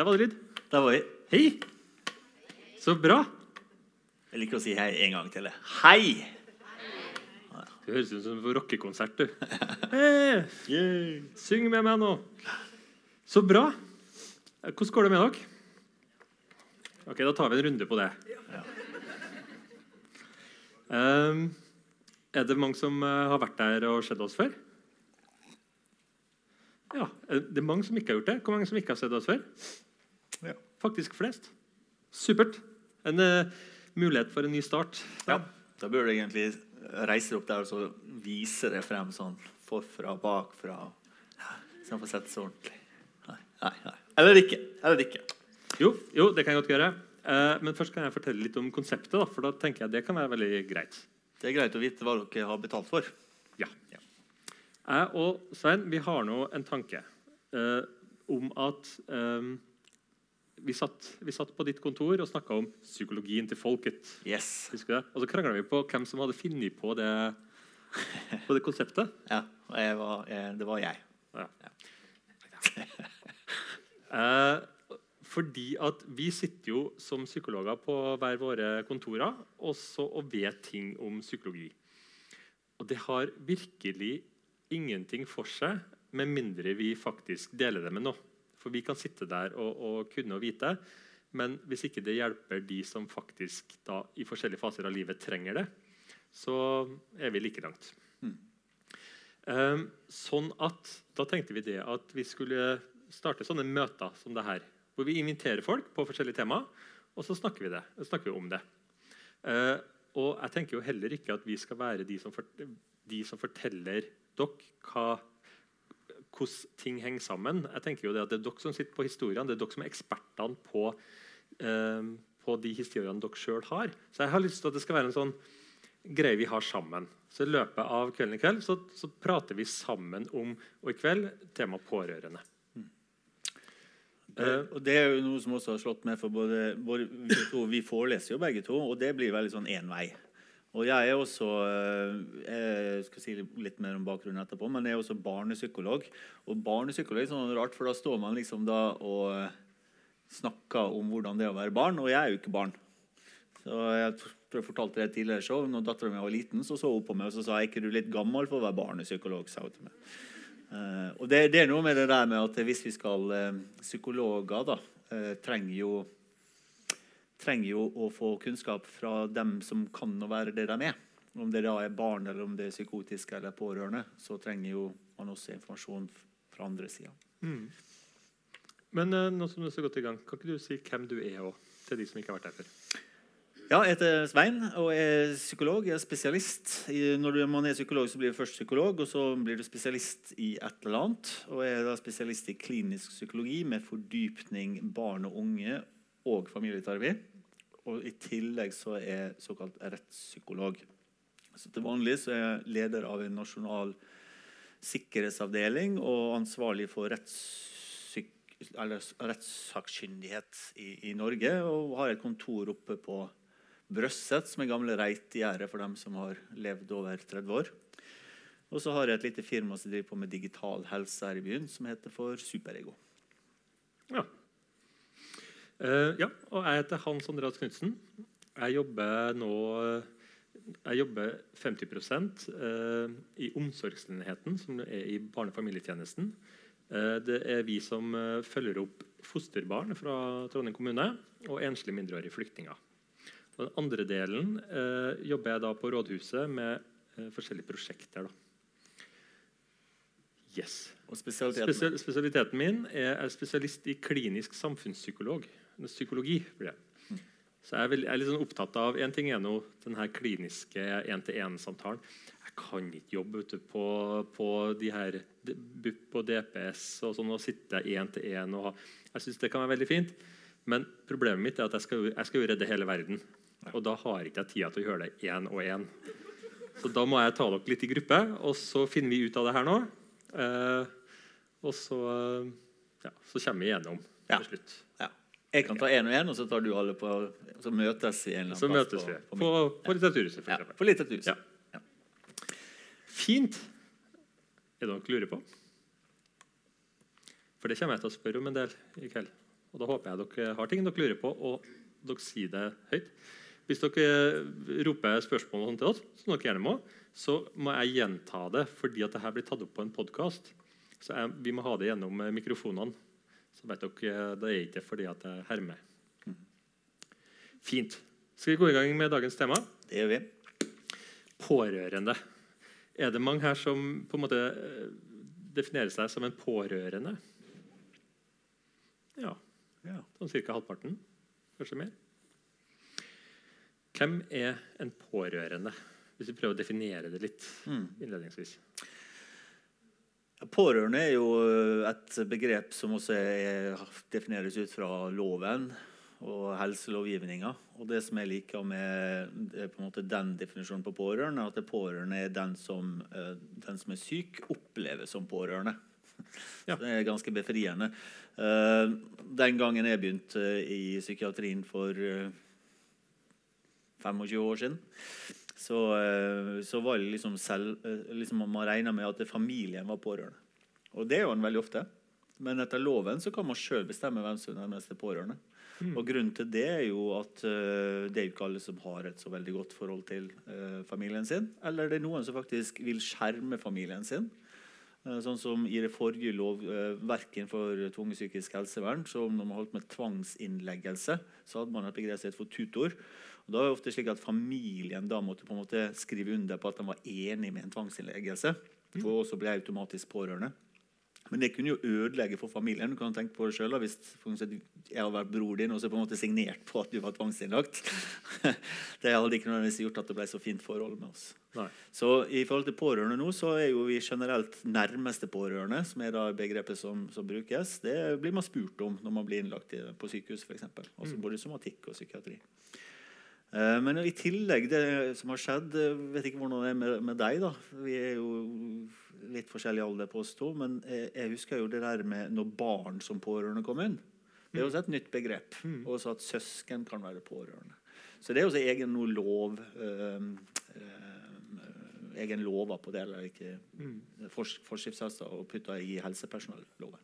Der var det lyd. Der var vi. Hei! Så bra. Jeg liker å si hei en gang til. jeg. Hei! Det høres ut som en rockekonsert, du. Hey, syng med meg nå. Så bra. Hvordan går det med dere? Ok, Da tar vi en runde på det. Um, er det mange som eh, har vært der og sett oss før? Ja, er Det er mange som ikke har gjort det. Hvor mange som ikke har sett oss før? Ja. Faktisk flest. Supert. En uh, mulighet for en ny start. Ja, Da bør du egentlig reise opp der og så vise det frem sånn forfra, bakfra. Så han får sette seg ordentlig. Nei, nei, nei. Eller ikke. Eller ikke. Jo, jo, det kan jeg godt gjøre. Uh, men først kan jeg fortelle litt om konseptet. Da, for da tenker jeg det kan være veldig greit. Det er greit å vite hva dere har betalt for. Ja. Jeg og Svein vi har nå en tanke uh, om at eh, vi, satt, vi satt på ditt kontor og snakka om psykologien til folket. Yes. Husker du det? Og så krangla vi på hvem som hadde funnet på det, på det konseptet. Ja, var, jeg, det var jeg. Eh, fordi at vi sitter jo som psykologer på hver våre kontorer også og vet ting om psykologi. Og det har virkelig ingenting for seg med mindre vi faktisk deler det med noe. For vi kan sitte der og, og kunne og vite, men hvis ikke det hjelper de som faktisk da, i forskjellige faser av livet trenger det, så er vi like langt. Um, sånn at, Da tenkte vi det at vi skulle starte sånne møter som det her. Hvor vi inviterer folk på forskjellige temaer, og så snakker vi, det, snakker vi om det. Uh, og jeg tenker jo heller ikke at vi skal være de som, for, de som forteller dere hva, hvordan ting henger sammen. Jeg tenker jo Det at det er dere som sitter på historiene, det er dere som er ekspertene på, eh, på de historiene dere sjøl har. Så jeg har lyst til at det skal være en sånn greie vi har sammen. Så I løpet av kvelden i kveld så, så prater vi sammen om og i kveld tema pårørende. Eh, og Det er jo noe som også har slått meg for både, både vi, to, vi foreleser jo begge to, og det blir veldig sånn én vei. Og jeg er også eh, Jeg skal si litt mer om bakgrunnen etterpå, men jeg er også barnepsykolog. Og barnepsykolog er sånn rart, for da står man liksom da og eh, snakker om hvordan det er å være barn, og jeg er jo ikke barn. Så jeg tror jeg fortalte det tidligere show. Når dattera mi var liten, så så hun på meg og så sa jeg, ikke du litt gammel for å være barnepsykolog. sa hun til meg. Og det, det, er noe med det der med at hvis vi skal Psykologer da, trenger, jo, trenger jo å få kunnskap fra dem som kan å være det de er. Om det da er barn, eller om det er psykotiske eller pårørende, så trenger jo man også informasjon fra andre sida. Mm. Men nå som du er så godt i gang, kan ikke du si hvem du er òg, til de som ikke har vært der før? Ja, jeg heter Svein og er psykolog. Jeg er spesialist. Når man er psykolog, så blir du først psykolog, og så blir du spesialist i et eller annet. Og jeg er da spesialist i klinisk psykologi med fordypning barn og unge og familieterapi. Og i tillegg så er jeg såkalt rettspsykolog. Så til vanlig så er jeg leder av en nasjonal sikkerhetsavdeling og ansvarlig for rettssakkyndighet i, i Norge. Og har et kontor oppe på Brøsset, som er gamle Reitgjerdet for dem som har levd over 30 år. Og så har jeg et lite firma som driver på med digital helse her i byen, som heter for Superego. Ja. Uh, ja, og jeg heter Hans Andreas Knutsen. Jeg jobber nå jeg jobber 50 uh, i omsorgsenheten, som er i barne- og familietjenesten. Uh, det er vi som følger opp fosterbarn fra Trondheim kommune og enslige mindreårige flyktninger. Og den andre delen eh, jobber jeg da på rådhuset med eh, forskjellige prosjekter. Da. Yes. Og spesialiteten? Spesial, spesialiteten min er, er spesialist i klinisk samfunnspsykolog. Psykologi. blir det. Så jeg er, jeg er litt sånn opptatt av En ting er nå den her kliniske én-til-én-samtalen. Jeg kan ikke jobbe ute på, på de her BUP og DPS og sånn og sitte én-til-én. Jeg syns det kan være veldig fint. Men problemet mitt er at jeg skal, jeg skal jo redde hele verden. Og da har ikke jeg tida til å gjøre det én og én. Så da må jeg ta dere litt i gruppe, og så finner vi ut av det her nå. Eh, og så, ja, så kommer vi igjennom ja. til slutt. Jeg kan ta én og én, og så tar du alle på Så møtes vi en eller annen så møtes vi. På, på, på Litteraturhuset, for eksempel. Ja, på litteraturhuset. Ja. ja. Fint. Er det noe dere lurer på? For det kommer jeg til å spørre om en del i kveld. Og da håper jeg dere har ting dere lurer på, og dere sier det høyt. Hvis dere roper spørsmål til oss, som dere gjerne må, så må jeg gjenta det fordi at dette blir tatt opp på en podkast. Så jeg, vi må ha det gjennom eh, mikrofonene. Så vet dere, Det er ikke fordi at jeg hermer. Fint. Skal vi gå i gang med dagens tema? Det gjør vi. Pårørende. Er det mange her som på en måte eh, definerer seg som en pårørende? Ja. Ja. Sånn ca. halvparten. Kanskje mer. Hvem er en pårørende? Hvis vi prøver å definere det litt Mm. innledningsvis. Pårørende er jo et begrep som også er, defineres ut fra loven og helselovgivninga. Og det som jeg liker med den definisjonen på pårørende, er at det pårørende er den som, eh, den som er syk, opplever som pårørende. Ja. Det er ganske befriende. Eh, Den gangen jeg begynte i psykiatrien for eh, 25 år siden, så, eh, så var det liksom selv eh, liksom Man regna med at familien var pårørende. Og det er jo han veldig ofte. Men etter loven så kan man sjøl bestemme hvem som er nærmeste pårørende. Og Grunnen til det er jo at uh, det er ikke alle som har et så veldig godt forhold til uh, familien sin. Eller det er noen som faktisk vil skjerme familien sin. Uh, Sånn som I det forrige lovverket for tvunget psykisk helsevern, så når man holdt med tvangsinnleggelse, så hadde man et begrep som het for tutor. Og da er det ofte slik at Familien da måtte på en måte skrive under på at de var enig med en tvangsinnleggelse. For også ble automatisk pårørende. Men det kunne jo ødelegge for familien. Du kan tenke på det selv, Hvis jeg hadde vært bror din og så på en måte signert på at du var tvangsinnlagt. det hadde ikke nødvendigvis gjort at det ble så fint forhold med oss. Nei. Så i forhold til pårørende nå, så er jo vi generelt nærmeste pårørende, som er da begrepet som, som brukes. Det blir man spurt om når man blir innlagt på sykehus, f.eks. Altså både somatikk og psykiatri. Eh, Men i tillegg, det som har skjedd Jeg vet ikke hvordan det er med, med deg. da Vi er jo litt forskjellig alder på oss to. Men jeg, jeg husker jo det der med når barn som pårørende kom inn. Det er også et nytt begrep. Mm. også at søsken kan være pårørende. Så det er også egen noe lov øh, øh, Egen lover på det, eller ikke fors, forskriftsfesta og putta i helsepersonelloven.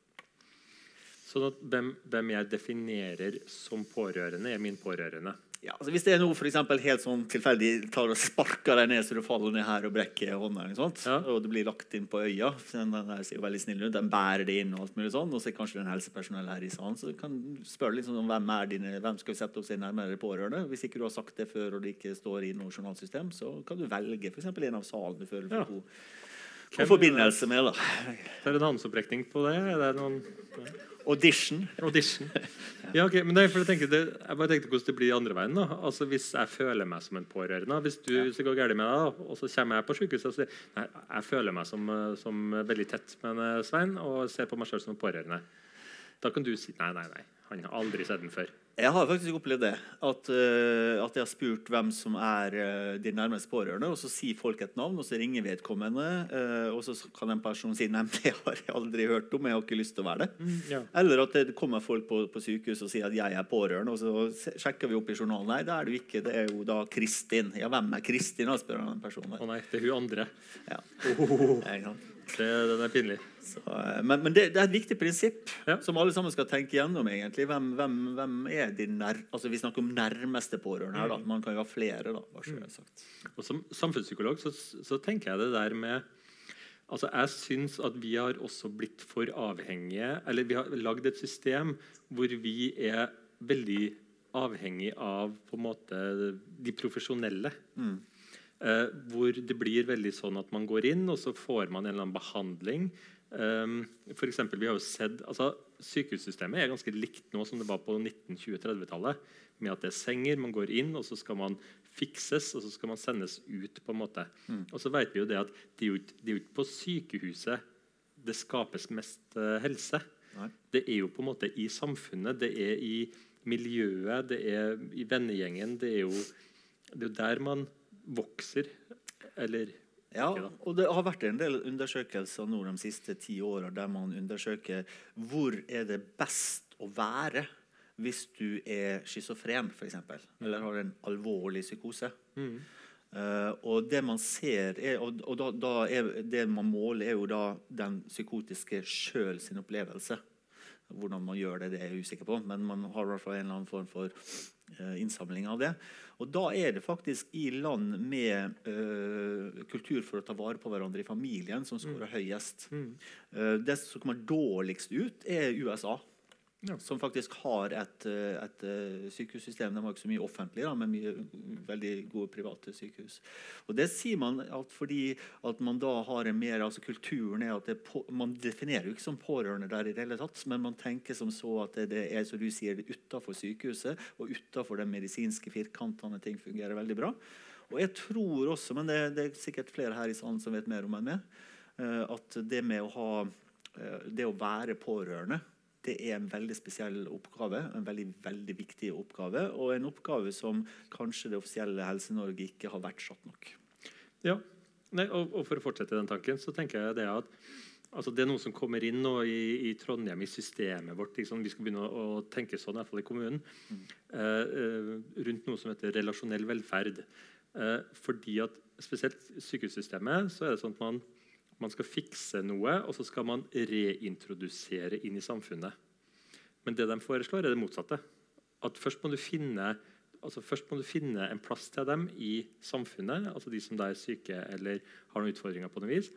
Sånn at hvem, hvem jeg definerer som pårørende, er min pårørende. Ja, altså Hvis det er noe for eksempel, helt sånn tilfeldig tar og sparker deg ned så du faller ned her og brekker hånda, Ja. og det blir lagt inn på øya Den der ser jo veldig snill ut, den bærer det inn, og alt mulig sånn, og så er kanskje det helsepersonell her i salen, så du kan spørre liksom om hvem er dine, hvem skal vi sette opp sine nærmere pårørende. Hvis ikke du har sagt det før og det ikke står i noe journalsystem, så kan du velge eksempel en av salene du føler Ja. for god Hvem- forbindelse med. da. Det er en håndsopprekning på det? Er det noen Audition. audition? Ja, ok, men det jeg, tenker det, jeg bare tenkte hvordan det blir andre veien. da. Altså Hvis jeg føler meg som en pårørende, hvis, du, hvis det går galt med deg, da, og så kommer jeg på sykehuset og sier nei, jeg føler meg som, eh, som veldig tett med eh, Svein og ser på meg sjøl som en pårørende, da kan du si nei, nei, nei. Han har aldri sett den før. Jeg har faktisk opplevd det. At, uh, at jeg har spurt hvem som er uh, de nærmeste pårørende, og så sier folk et navn, og så ringer vedkommende, uh, og så kan en person si nei, det har jeg aldri hørt om, jeg har ikke lyst til å være det. Ja. Eller at det kommer folk på, på sykehus og sier at jeg er pårørende, og så sjekker vi opp i journalen. Nei, det er du ikke. Det er jo da Kristin. Ja, hvem er Kristin? da, spør han den personen. Å nei, det er hun andre. Ja. Oh? Det, den er pinlig. Så, eh, men men det, det er et viktig prinsipp Ja. som alle sammen skal tenke gjennom. egentlig. Hvem, hvem, hvem er de nær... Altså, Vi snakker om nærmeste pårørende her. da. Man kan jo ha flere. da, så det er sagt. Og Som samfunnspsykolog så, så tenker jeg det der med altså Jeg syns at vi har også blitt for avhengige Eller vi har lagd et system hvor vi er veldig avhengig av på en måte de profesjonelle. Eh, hvor det blir veldig sånn at man går inn, og så får man en eller annen behandling. Um, for eksempel, vi har jo sett, altså Sykehussystemet er ganske likt nå som det var på 1920-30-tallet. Med at det er senger, man går inn, og så skal man fikses, og så skal man sendes ut. på en måte. Og så vet vi jo det at det er jo ikke på sykehuset det skapes mest eh, helse. Nei. Det er jo på en måte i samfunnet, det er i miljøet, det er i vennegjengen. Det er jo, det er jo der man vokser. Eller Ja, og det har vært en del undersøkelser nå de siste ti åra der man undersøker hvor er det best å være hvis du er schizofren, f.eks., eller har en alvorlig psykose. Eh, og det man ser er, og, og da, da er, Det man måler, er jo da den psykotiske sjøl sin opplevelse. Hvordan man gjør det, det er jeg usikker på, men man har i hvert fall en eller annen form for uh, innsamling av det. Og da er det faktisk i land med uh, kultur for å ta vare på hverandre i familien som skårer mm. høyest. Mm. Uh, det som kommer dårligst ut, er USA ja. som faktisk har et, eh, et, eh, sykehussystem. De har ikke så mye offentlig, da, men mye veldig gode private sykehus. Og Det sier man at fordi at man da har en mer altså Kulturen er at på, Man definerer jo ikke som pårørende der i det hele tatt, men man tenker som så at det, det er som du sier, utafor sykehuset og utafor de medisinske firkantene ting fungerer veldig bra. Og jeg tror også, men det, det er sikkert flere her i salen som vet mer om enn meg, eh, at det med å ha det å være pårørende det er en veldig spesiell oppgave. En veldig, veldig viktig oppgave, og en oppgave som kanskje det offisielle Helse-Norge ikke har verdsatt nok. Ja, Nei, og, og, For å fortsette den tanken, så tenker jeg det at altså det er noe som kommer inn nå i, i Trondheim, i systemet vårt. Liksom, vi skal begynne å, tenke sånn, i hvert fall i kommunen, mm. eh, eh, rundt noe som heter relasjonell velferd. Eh, fordi at Spesielt sykehussystemet så er det sånn at man man skal fikse noe, og så skal man reintrodusere inn i samfunnet. Men det de foreslår, er det motsatte. At først må du finne, altså først må du finne en plass til dem i samfunnet, altså de som er syke eller har noen utfordringer på noe vis.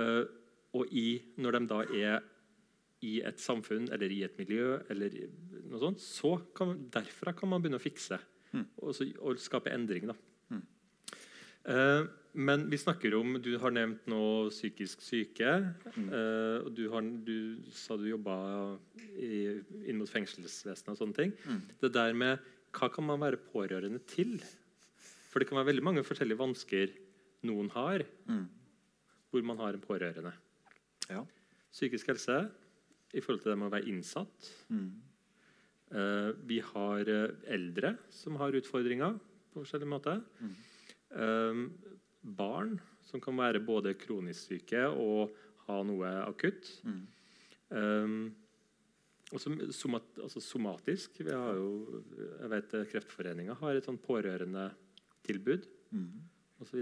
Uh, og i, når de da er i et samfunn eller i et miljø, eller noe sånt, så kan, derfra kan man begynne å fikse mm. og, så, og, skape endring. da. Mm. Uh, men vi snakker om Du har nevnt nå psykisk syke. Mm. Uh, og du, har, du, sa du jobba inn mot fengselsvesenet og sånne ting. Mm. Det der med hva kan man være pårørende til? For det kan være veldig mange forskjellige vansker noen har, mm. hvor man har en pårørende. Ja. Psykisk helse i forhold til det med å være innsatt. Uh, vi har eldre som har utfordringer på forskjellige måter. Mm. Um, barn som kan være både kronisk syke og ha noe akutt. Mm. Um, og somat, altså somatisk vi har jo, jeg vet Kreftforeninga har et sånn pårørendetilbud mm. osv.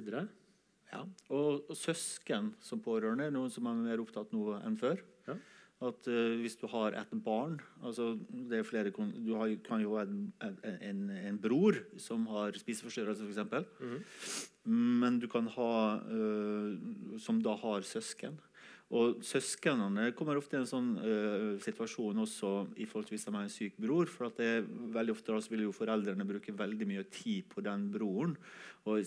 Ja, og, og, søsken som pårørende er noen som er mer opptatt nå enn før. Ja. At uh, Hvis du har et barn altså det er flere, Du har, kan jo ha en, en, en, bror som har spiseforstyrrelse, f.eks. Mm. Men du kan ha uh, som da har søsken. Og Søsknene kommer ofte i en sånn uh, situasjon også i forhold til hvis de har en syk bror. for at det veldig ofte altså, vil jo Foreldrene bruke veldig mye tid på den broren. og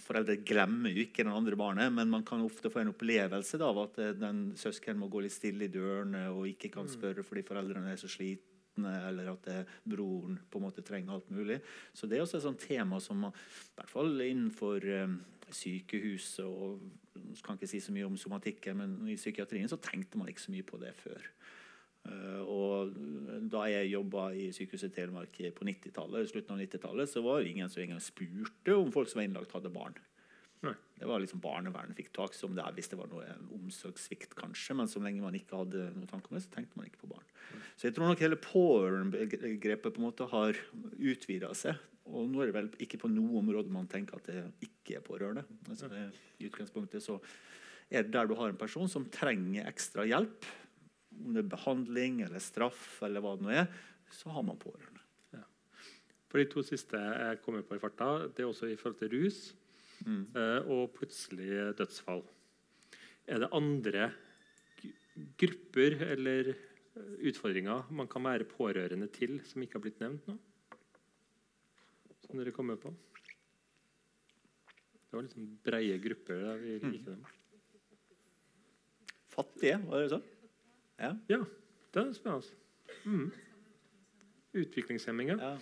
Foreldre glemmer jo ikke den andre barnet, men man kan ofte få en opplevelse av at uh, den søskenen må gå litt stille i dørene og ikke kan mm. spørre fordi foreldrene er så slitne eller at det, broren på en måte trenger alt mulig. Så det er også et sånt tema som man, i hvert fall innenfor sykehuset og kan ikke si så mye om somatikken, men i psykiatrien så tenkte man ikke så mye på det før. Uh, og Da jeg jobba i Sykehuset Telemark på 90-tallet, slutten av 90-tallet, så var det ingen som engang spurte om folk som var innlagt, hadde barn. Nei. Det var liksom Barnevernet fikk tak som det hvis det var noe omsorgssvikt, kanskje. Men så lenge man ikke hadde noen tanke om det, så tenkte man ikke på barn. Nei. Så jeg tror nok hele pårørendebegrepet på en måte har utvida seg og nå er det vel ikke på noe område man tenker at det ikke er pårørende. Altså det, I utgangspunktet så er det der du har en person som trenger ekstra hjelp, om det er behandling eller straff eller hva det nå er, så har man pårørende. Ja. For De to siste jeg kommer på i farta, det er også i forhold til rus mm. Eh, og plutselig dødsfall. Er det andre grupper eller utfordringer man kan være pårørende til, som ikke har blitt nevnt nå? Som dere kommer på? Det var liksom breie grupper der vi mm. dem. Fattige, var det sånn? Ja. ja, det er spennende. Mm. Utviklingshemminger. ja.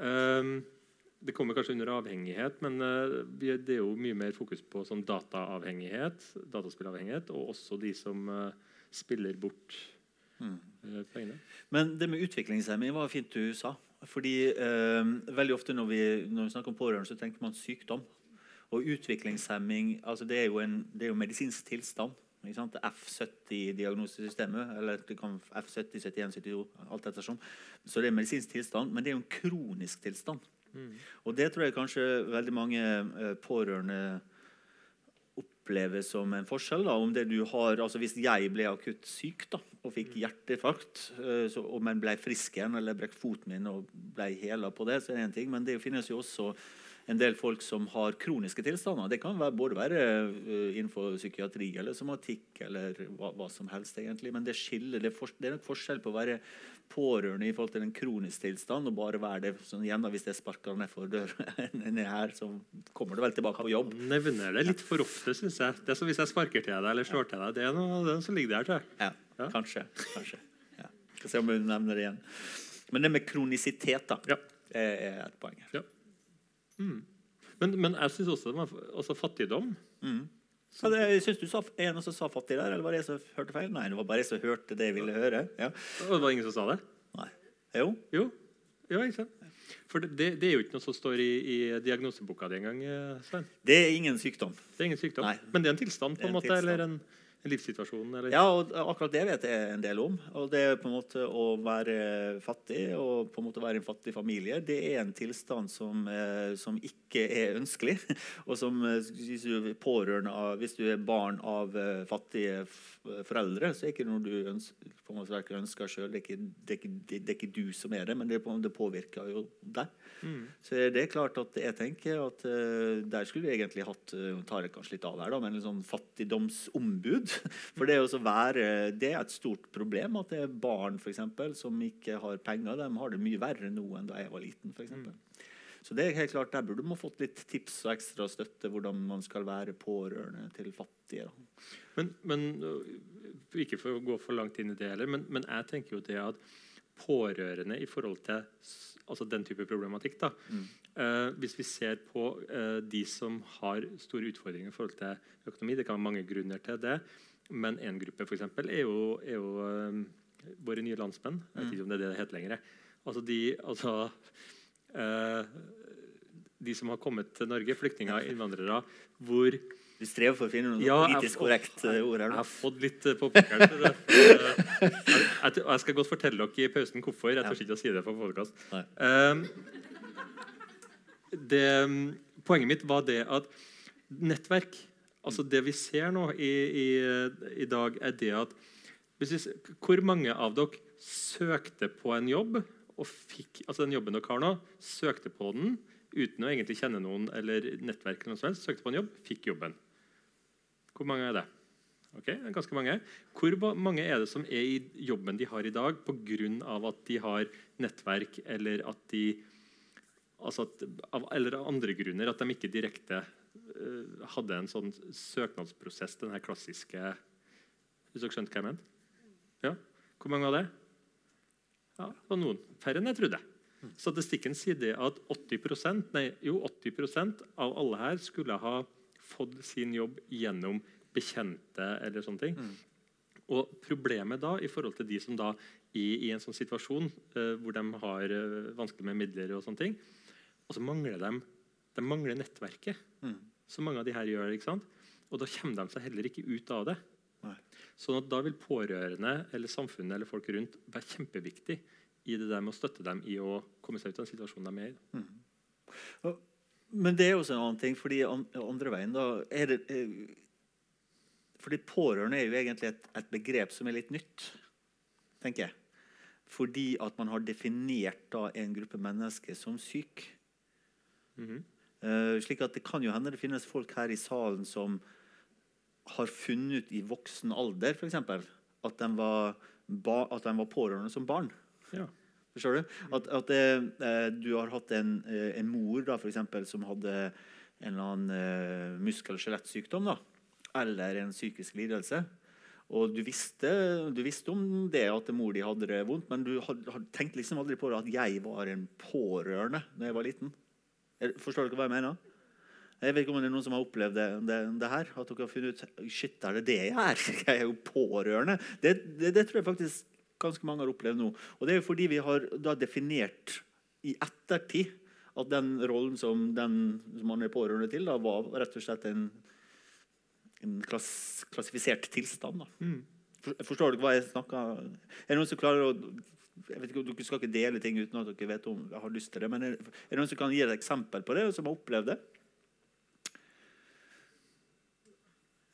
Um, det kommer kanskje under avhengighet, men uh, det er jo mye mer fokus på sånn dataavhengighet, dataspillavhengighet, og også de som uh, spiller bort mm. uh, pengene. Men det med utviklingshemming var fint du sa. Fordi eh, veldig ofte når vi, når vi, snakker om pårørende, så tenker man sykdom. Og utviklingshemming altså det, er jo en, det er jo medisinsk tilstand. F70-diagnosesystemet, eller det kan F70, 71, 72, alt etter som. Så det er medisinsk tilstand, men det er jo en kronisk tilstand. Mm. Og det tror jeg kanskje veldig mange eh, pårørende opplever som en forskjell. Da, om det du har, altså Hvis jeg ble akutt syk, da, og fikk hjerteinfarkt, eh, så- men ble frisk igjen, eller brekk foten min og ble hela på det, så er det en ting. Men det finnes jo også en del folk som har kroniske tilstander. Det kan være, både være eh, innenfor psykiatri eller somatikk eller hva, hva som helst. egentlig. Men det skiller, det er, for, det er nok forskjell på å være pårørende i forhold til en kronisk tilstand og bare være det sånn igjen da, Hvis det sparker nedfor døren ned her, så kommer du vel tilbake på jobb. Nevner det litt for ofte, syns jeg. Det er som hvis jeg sparker til deg eller slår til deg. Det er noe, det er noe som ligger der, tror jeg. Ja, Ja. kanskje. kanskje. Ja. Skal se om hun nevner det igjen. Men det med kronisitet da, Ja. er et poeng. her. Ja. Mm. Men, men jeg syns også det var altså fattigdom. Mm. Så det, jeg synes du sa en som sa fattig der, eller var det jeg som hørte feil? Nei, det var bare jeg som hørte det jeg ville høre. Ja. Og det var ingen som sa det? Nei. Jo. Jo. Ja, ikke sant? For det, det er jo ikke noe som står i, i diagnoseboka di engang. eh, Svein. Det er ingen sykdom. Det er ingen sykdom. Nei. Men det er en tilstand, på er en en måte, tilstand. eller en, en livssituasjon. Eller? Ja, og akkurat det vet jeg en del om. Og det på en måte å være fattig og på en måte være en fattig familie, det er en tilstand som, eh, som ikke er ønskelig. Og som eh, hvis du av, hvis du er barn av eh, fattige foreldre, så er det ikke noe du ønsker, på en måte ønsker sjøl. Det, det, det, er ikke du som er det, men det, det påvirker jo deg. Mm. Så det er klart at jeg tenker at der skulle vi egentlig hatt nå tar jeg kanskje litt av her da, men en sånn fattigdomsombud. For det, er også være, det er et stort problem at det er barn for eksempel, som ikke har penger. De har det mye verre nå enn da jeg var liten. For eksempel. Så det er helt klart, Der burde man fått litt tips og ekstra støtte hvordan man skal være pårørende til fattige. Da. Men, men øh, Ikke for å gå for langt inn i det heller, men, men jeg tenker jo det at pårørende i forhold til altså den type problematikk da, Mm. Eh, Hvis vi ser på eh, de som har store utfordringer i forhold til økonomi Det kan være mange grunner til det, men en gruppe for eksempel, er jo, er jo eh, våre nye landsmenn. Jeg vet ikke om det er det det heter lenger. Altså de, altså, eh, de som har kommet til Norge, flyktninger, innvandrere, hvor du strever for å finne noe Ja, politisk korrekt eh, ord her. jeg har fått litt på påpekning til. Eh, jeg, jeg, jeg skal godt fortelle dere i pausen hvorfor. Jeg tør ikke å si det på podkast. Nei. poenget mitt var det at nettverk Altså det vi ser nå i, i, i dag, er det at hvis vi, Hvor mange av dere søkte på en jobb og fikk altså den jobben dere har nå, søkte på den uten å egentlig kjenne noen eller nettverk, eller noe som helst, søkte på en jobb, fikk jobben? Hvor mange er det? Ok, det ganske mange. Hvor mange er det som er i jobben de har i dag pga. at de har nettverk, eller at de altså at, av, Eller av andre grunner, at de ikke direkte uh, hadde en sånn søknadsprosess, den her klassiske Hvis dere skjønte hva jeg mente? Ja. Hvor mange var det? Ja, det var noen. Færre enn jeg trodde. Statistikken sier det at 80, nei, jo, 80% av alle her skulle ha fått sin jobb gjennom bekjente eller sånne ting. Og problemet da, i forhold til de som da er i en sånn situasjon uh, hvor de har uh, vanskelig med midler og sånne ting, og så mangler de, de mangler nettverket. Mm. Så mange av de her gjør det. ikke sant? Og da kommer de seg heller ikke ut av det. Nei. Sånn at Da vil pårørende eller samfunnet eller folk rundt være kjempeviktig i det der med å støtte dem i å komme seg ut av den situasjonen de er i. Men det er også en annen ting, fordi andre veien da er det er, Fordi pårørende er jo egentlig et, et begrep som er litt nytt, tenker jeg. Fordi at man har definert da en gruppe mennesker som syk. Eh, slik at det kan jo hende det finnes folk her i salen som har funnet ut i voksen alder, f.eks., at, de var at de var pårørende som barn. Ja. Forstår du? At, at det, uh, du har hatt en, uh, en mor da, for eksempel, som hadde en eller annen muskel- og skjelettsykdom. Eller en psykisk lidelse. Og du visste, du visste om det at mor di hadde det vondt, men du had, had, tenkte liksom aldri på det at jeg var en pårørende når jeg var liten. Forstår dere hva jeg mener? Jeg vet ikke om det er noen som har opplevd det, det, det her. At dere har funnet ut Shit, er det det jeg er? Jeg er jo pårørende. Det, det, det tror jeg faktisk ganske mange har opplevd nå. Og det er jo fordi vi har da definert i ettertid at den rollen som den som man er pårørende til, da, var rett og slett en, en klass, klassifisert tilstand. Da. Mm. Forstår dere hva jeg snakker Er det noen som klarer å jeg vet ikke, Dere skal ikke dele ting uten at dere vet om jeg har lyst til det, men er, er det noen som kan gi et eksempel på det, og som har opplevd det?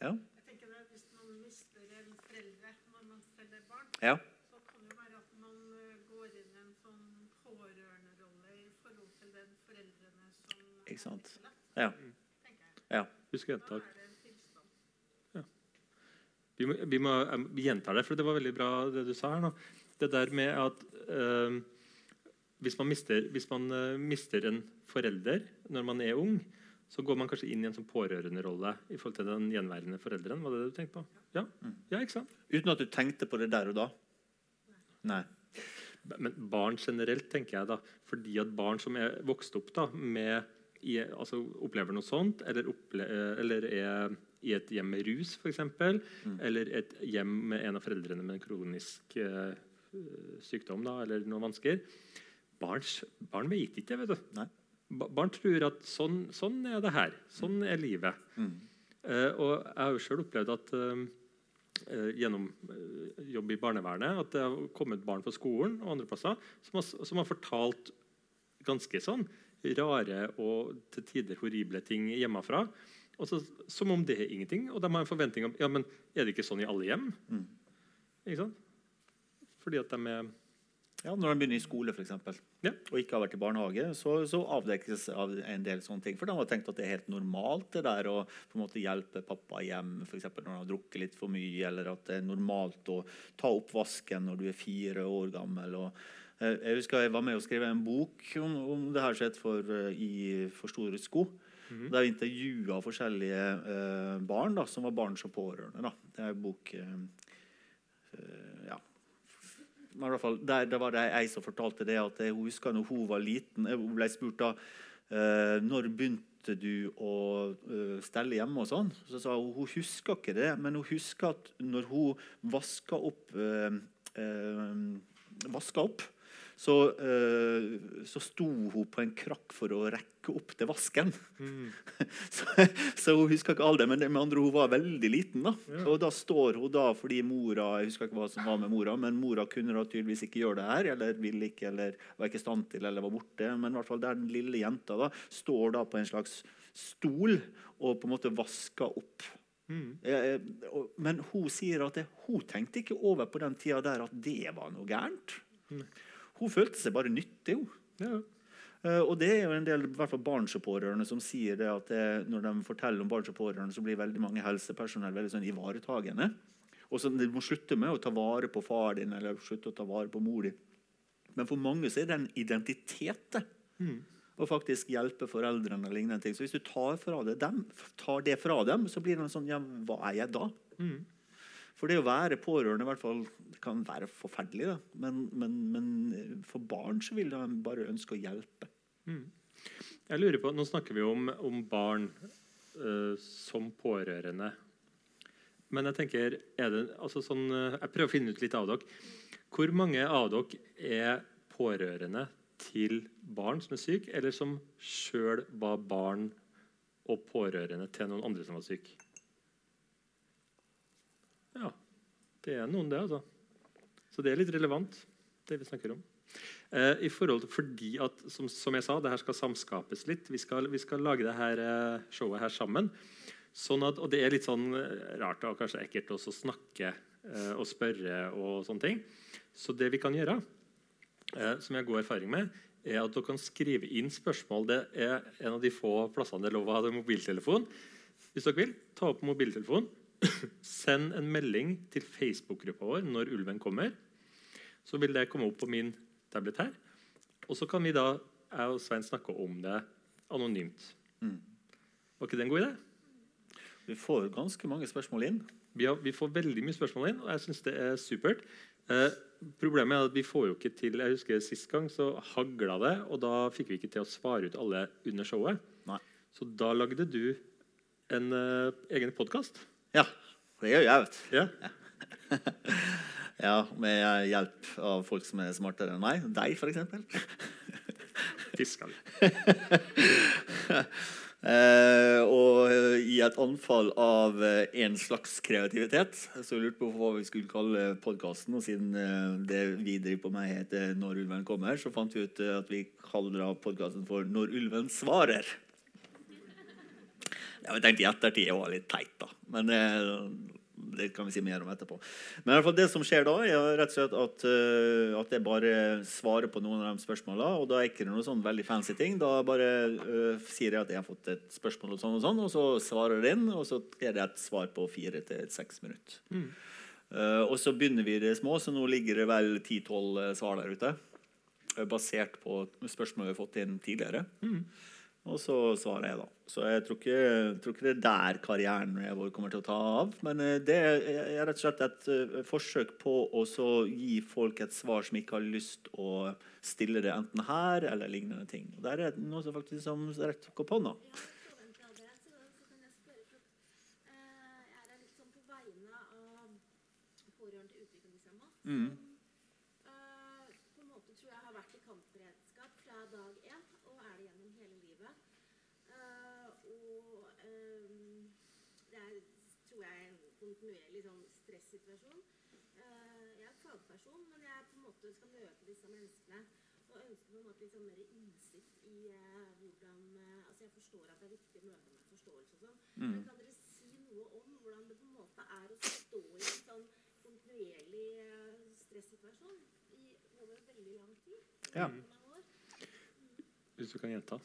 Ja? Jeg tenker det, Hvis man mister en foreldre når man selv er barn, Ja. Så kan det være at man eh, går inn i en sånn pårørenderolle i forhold til den foreldrene som Ikke sant. er Ja. ja. Husk gjentak. Vi, må, vi, må, gjenta gjentar det, for det var veldig bra det du sa her nå. Det der med at eh, hvis man, mister, hvis man eh, mister en forelder når man er ung, så går man kanskje inn i en sånn pårørenderolle i forhold til den gjenværende forelderen. Var det det du tenkte på? Ja, ja ikke sant? Uten at du tenkte på det der og da? Nei. Men barn generelt, tenker jeg da. Fordi at barn som er vokst opp da, med, i, altså opplever noe sånt, eller, opple eller er i et hjem med rus, f.eks., mm. eller et hjem med en av foreldrene med en kronisk eh, sykdom da, eller noen vansker Barn, barn vet ikke det. vet du. Nei. Barn tror at sånn, sånn er det her. Sånn er livet. Mm. Uh, og jeg har jo selv opplevd at uh, eh, gjennom eh, jobb i barnevernet at det har kommet barn på skolen og andre plasser som har, som har fortalt ganske sånn rare og til tider horrible ting hjemmefra. Og så, som om det er ingenting. Og de har en forventning om ja, men er det ikke sånn i alle hjem. Mm. Ikke sant? Fordi at de er Ja, Når de begynner i skole for eksempel, Ja. og ikke har vært i barnehage, så, så avdekkes av en del sånne ting. For de har tenkt at det er helt normalt det der å på en måte hjelpe pappa hjem for eksempel når han har drukket litt for mye, eller at det er normalt å ta opp vasken når du er fire år gammel. og eh, jeg husker jeg var med og skrev en bok om, om det her skjedde for, eh, i For store sko. Der vi intervjua forskjellige eh, barn da, som var barn som pårørende. Da. Det er en bok eh, eh, ja. Men i hvert fall, der, der var det ei som fortalte det at hun husker når hun var liten Hun ble spurt da eh, når begynte du å eh, stelle hjemme og sånn. Så sa hun hun husker ikke det, men hun husker at når hun vaska opp eh, eh, vaska opp, så, eh, så sto hun på en krakk for å rekke opp til vasken. så, så hun husker ikke det, men med andre hun var veldig liten. da. Ja. Og da står hun da fordi mora jeg husker ikke hva som var med mora, men mora kunne da tydeligvis ikke gjøre det her, eller ville ikke, eller var ikke i stand til, eller var borte. Men i hvert fall der den lille jenta da, står da på en slags stol og på en måte vasker opp. mm. Eh, Men hun sier at det, hun tenkte ikke over på den tida der at det var noe gærent. Hun følte seg bare nyttig. hun. ja. Eh, og det er jo en del i hvert fall barn som pårørende som sier det at det, når de forteller om barn og pårørende, så blir veldig mange helsepersonell veldig sånn ivaretagende. Og så De må slutte med å ta vare på far din eller slutte å ta vare på mor din. Men for mange så er det en identitet mm. Å faktisk hjelpe foreldrene. og lignende ting. Så hvis du tar, fra det, dem, tar det fra dem, så blir det en sånn Ja, hva er jeg da? Mm. For det å være pårørende i hvert fall, kan være forferdelig, da. Men, men, men for barn så vil de bare ønske å hjelpe. Jeg lurer på, Nå snakker vi om, om barn uh, som pårørende. Men jeg tenker, er det, altså sånn, eh, jeg prøver å finne ut litt av dere. Hvor mange av dere er pårørende til barn som er syke, eller som sjøl var barn og pårørende til noen andre som var syke? Ja, det er noen, det, altså. Så det er litt relevant, det vi snakker om. Eh, i forhold til, fordi at, som, som jeg sa, det her skal samskapes litt. Vi skal, vi skal lage det her eh, showet her sammen. Sånn at, og det er litt sånn eh, rart og kanskje ekkelt også å snakke eh, og spørre og sånne ting. Så det vi kan gjøre, eh, som jeg har god erfaring med, er at dere kan skrive inn spørsmål. Det er en av de få plassene det er lov å ha mobiltelefon. Hvis dere vil, ta opp mobiltelefonen. Send en melding til Facebook-gruppa vår når ulven kommer. Så vil det komme opp på min tablet her. Og så kan vi da, jeg og Svein snakke om det anonymt. Var ikke det en god idé? Vi får ganske mange spørsmål inn. Vi, har, vi får veldig mye spørsmål inn, og jeg syns det er supert. Eh, problemet er at vi får jo ikke til Jeg husker Sist gang så hagla det, og da fikk vi ikke til å svare ut alle under showet. Nei. Så da lagde du en uh, egen podkast. Ja, det gjør jeg, vet du. Ja. Ja, med hjelp av folk som er smartere enn meg. Deg, f.eks. Fiska vi. Eh, og i et anfall av eh, en slags kreativitet så lurte på hva vi skulle kalle podkasten. Og siden eh, det vi driver på med, heter 'Når ulven kommer', så fant vi ut eh, at vi kaller podkasten for 'Når ulven svarer'. Jeg tenkte i ettertid det var litt teit, da. Men, det, Det kan vi si mer om etterpå. Men i hvert fall det som skjer da, er rett og slett at, eh, at jeg bare svarer på noen av de spørsmåla. Og da er ikke det noe sånn veldig fancy ting. Da bare uh, sier jeg at jeg har fått et spørsmål, og sånn og sånn, og så svarer jeg inn, og så er det et svar på fire til seks minutter. Eh, og så begynner vi i det små, så nå ligger det vel 10-12 svar der ute. eh, basert på spørsmål vi har fått inn tidligere. Og så svarer jeg, da. Så jeg tror ikke, tror ikke det er der karrieren vår kommer til å ta av. Men eh, det er rett og slett et eh, forsøk på å så gi folk et svar som ikke har lyst å stille det enten her eller lignende ting. Og Der er det noe som faktisk som rett opp hånda. Ja, så venter jeg det. Så, så kan jeg spørre for at, eh, Jeg er her litt sånn på vegne av pårørende til utviklingshemma. Mm. Som eh, på en måte tror jeg har vært i kampberedskap fra dag én, og er det gjennom hele livet. Eh, og eh, det er, tror jeg, en kontinuerlig sånn stressituasjon. Eh, jeg er fagperson, men jeg vi skal møte disse menneskene og ønsker på en måte litt sånn mer innsikt i eh, hvordan eh, Altså, jeg forstår at det er viktig å møte med forståelse og sånn, men kan dere si noe om hvordan det på en måte er å stå i en sånn kontinuerlig eh, stressituasjon i over veldig lang tid? Ja. Hvis du kan gjenta.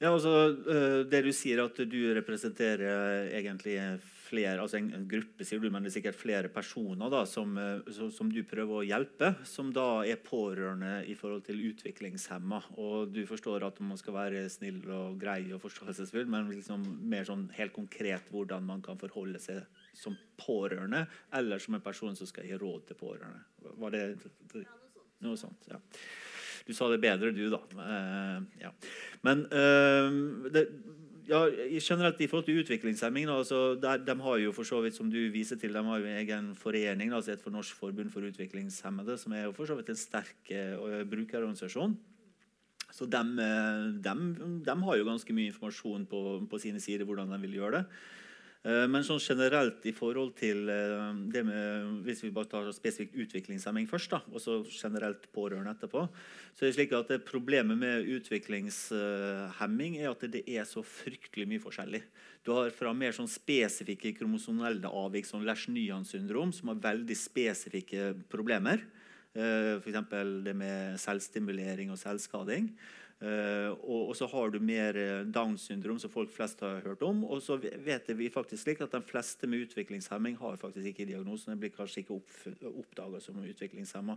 Ja, altså, eh, Det du sier, at du representerer egentlig flere, altså en, en gruppe, sier du, men det er sikkert flere personer da, som, eh, som du prøver å hjelpe, som da er pårørende i forhold til utviklingshemma. Og du forstår at man skal være snill og grei og forståelsesfull, men liksom mer sånn helt konkret hvordan man kan forholde seg som pårørende, eller som en person som skal gi råd til pårørende. Var det det noe sånt. noe sånt, ja. Du sa det bedre, du, da. Uh, ja. Men uh, det, ja, generelt i forhold til utviklingshemming da, altså, der, De har jo for så vidt, som du viser til, de har jo en egen forening, da, et for Norsk forbund for utviklingshemmede, som er jo for så vidt en sterk uh, brukerorganisasjon. Så de, har jo ganske mye informasjon på, på sine sider hvordan de vil gjøre det. Eh, Men sånn generelt i forhold til eh, det med Hvis vi bare tar spesifikt utviklingshemming først, da, og så generelt pårørende etterpå, så er det slik at Problemet med utviklingshemming er at det er så fryktelig mye forskjellig. Du har fra mer sånn spesifikke kromosonelle avvik, som Lesch-Nyhan syndrom, som har veldig spesifikke problemer. Eh, F.eks. det med selvstimulering og selvskading. Eh, og, så har du mer eh, Downs syndrom, som folk flest har hørt om. Og så vet vi faktisk slik at de fleste med utviklingshemming har faktisk ikke diagnosen. De blir kanskje ikke opp, oppdaga som utviklingshemma.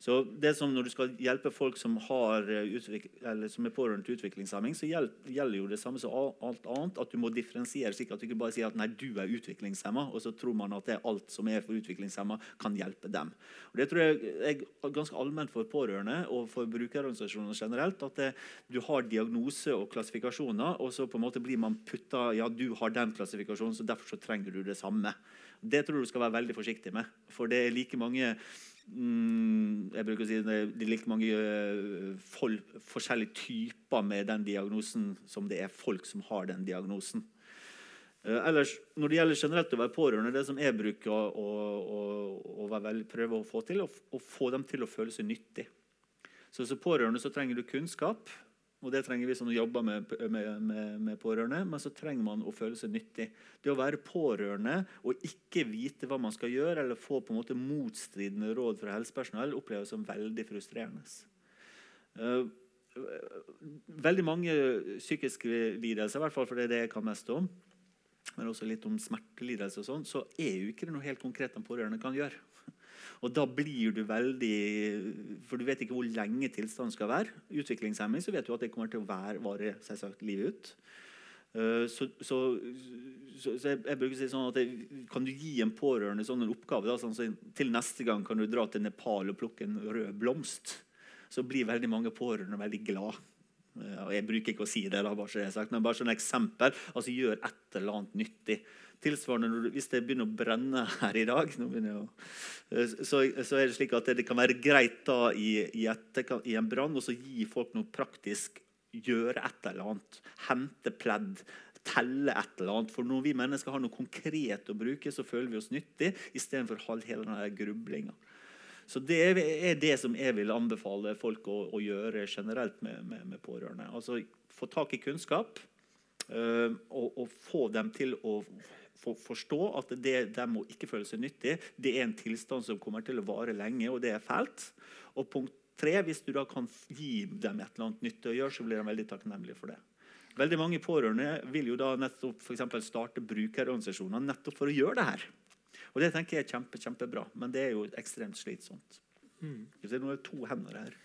Så det som når du skal hjelpe folk som, har, eh, eller som er pårørende til utviklingshemming, så gjelder jo det samme som alt annet. At du må differensiere, slik at du ikke bare sier at nei, du er utviklingshemma, og så tror man at det er alt som er for utviklingshemma, kan hjelpe dem. Og det tror jeg er ganske allment for pårørende og for brukerorganisasjoner generelt. at det, du har diagnose og klassifikasjoner, og så på en måte blir man putta ja, du har den klassifikasjonen, så derfor så trenger du det samme. Det tror jeg du skal være veldig forsiktig med. For det er like mange mm, jeg bruker å si det, er like mange folk, forskjellige typer med den diagnosen som det er folk som har den diagnosen. Eh, ellers, når det gjelder generelt å være pårørende, det som jeg bruker å, å, å, å prøve å få til, å få dem til å føle seg nyttig. Så som pårørende så trenger du kunnskap, og det trenger vi som jobber med, med, med, med pårørende. Men så trenger man å føle seg nyttig. Det å være pårørende og ikke vite hva man skal gjøre, eller få på en måte motstridende råd fra helsepersonell, oppleves som veldig frustrerende. Eh, veldig mange psykiske lidelser, i hvert fall for det er det jeg kan mest om, men også litt om smertelidelse, og sånn, så er jo ikke det noe helt konkret den pårørende kan gjøre. Og da blir du veldig For du vet ikke hvor lenge tilstanden skal være. Utviklingshemming så vet du at det kommer til å være, vare selvsagt livet ut. Eh, Så, så, så, jeg, bruker å si sånn at jeg, Kan du gi en pårørende sånn en oppgave da, sånn, så til neste gang kan du dra til Nepal og plukke en rød blomst, så blir veldig mange pårørende veldig glad. Eh, Jeg bruker ikke å si det, da, bare så det er sagt, men bare sånn eksempel. altså Gjør et eller annet nyttig. Tilsvarende hvis det begynner å brenne her i dag, å, så, så er det slik at det, kan være greit da i, i, et, i en brann å gi folk noe praktisk. Gjøre et eller annet. Hente pledd. Telle et eller annet. For når vi mennesker har noe konkret å bruke, så føler vi oss nyttig istedenfor hele denne grublinga. Så Det er- det som jeg vil anbefale folk å, å gjøre generelt med, med, med pårørende. Altså Få tak i kunnskap. øh, og, og få dem til å forstå at det de må ikke føle seg nyttig. Det er en tilstand som kommer til å vare lenge, og det er fælt. Og punkt tre, hvis du da kan gi dem et eller annet nytte å gjøre, så blir de veldig takknemlige for det. Veldig mange pårørende vil jo da nettopp for starte brukerorganisasjoner nettopp for å gjøre det her. Og det tenker jeg er kjempe, kjempebra, men det er jo ekstremt slitsomt. Mm. Det er to hender her.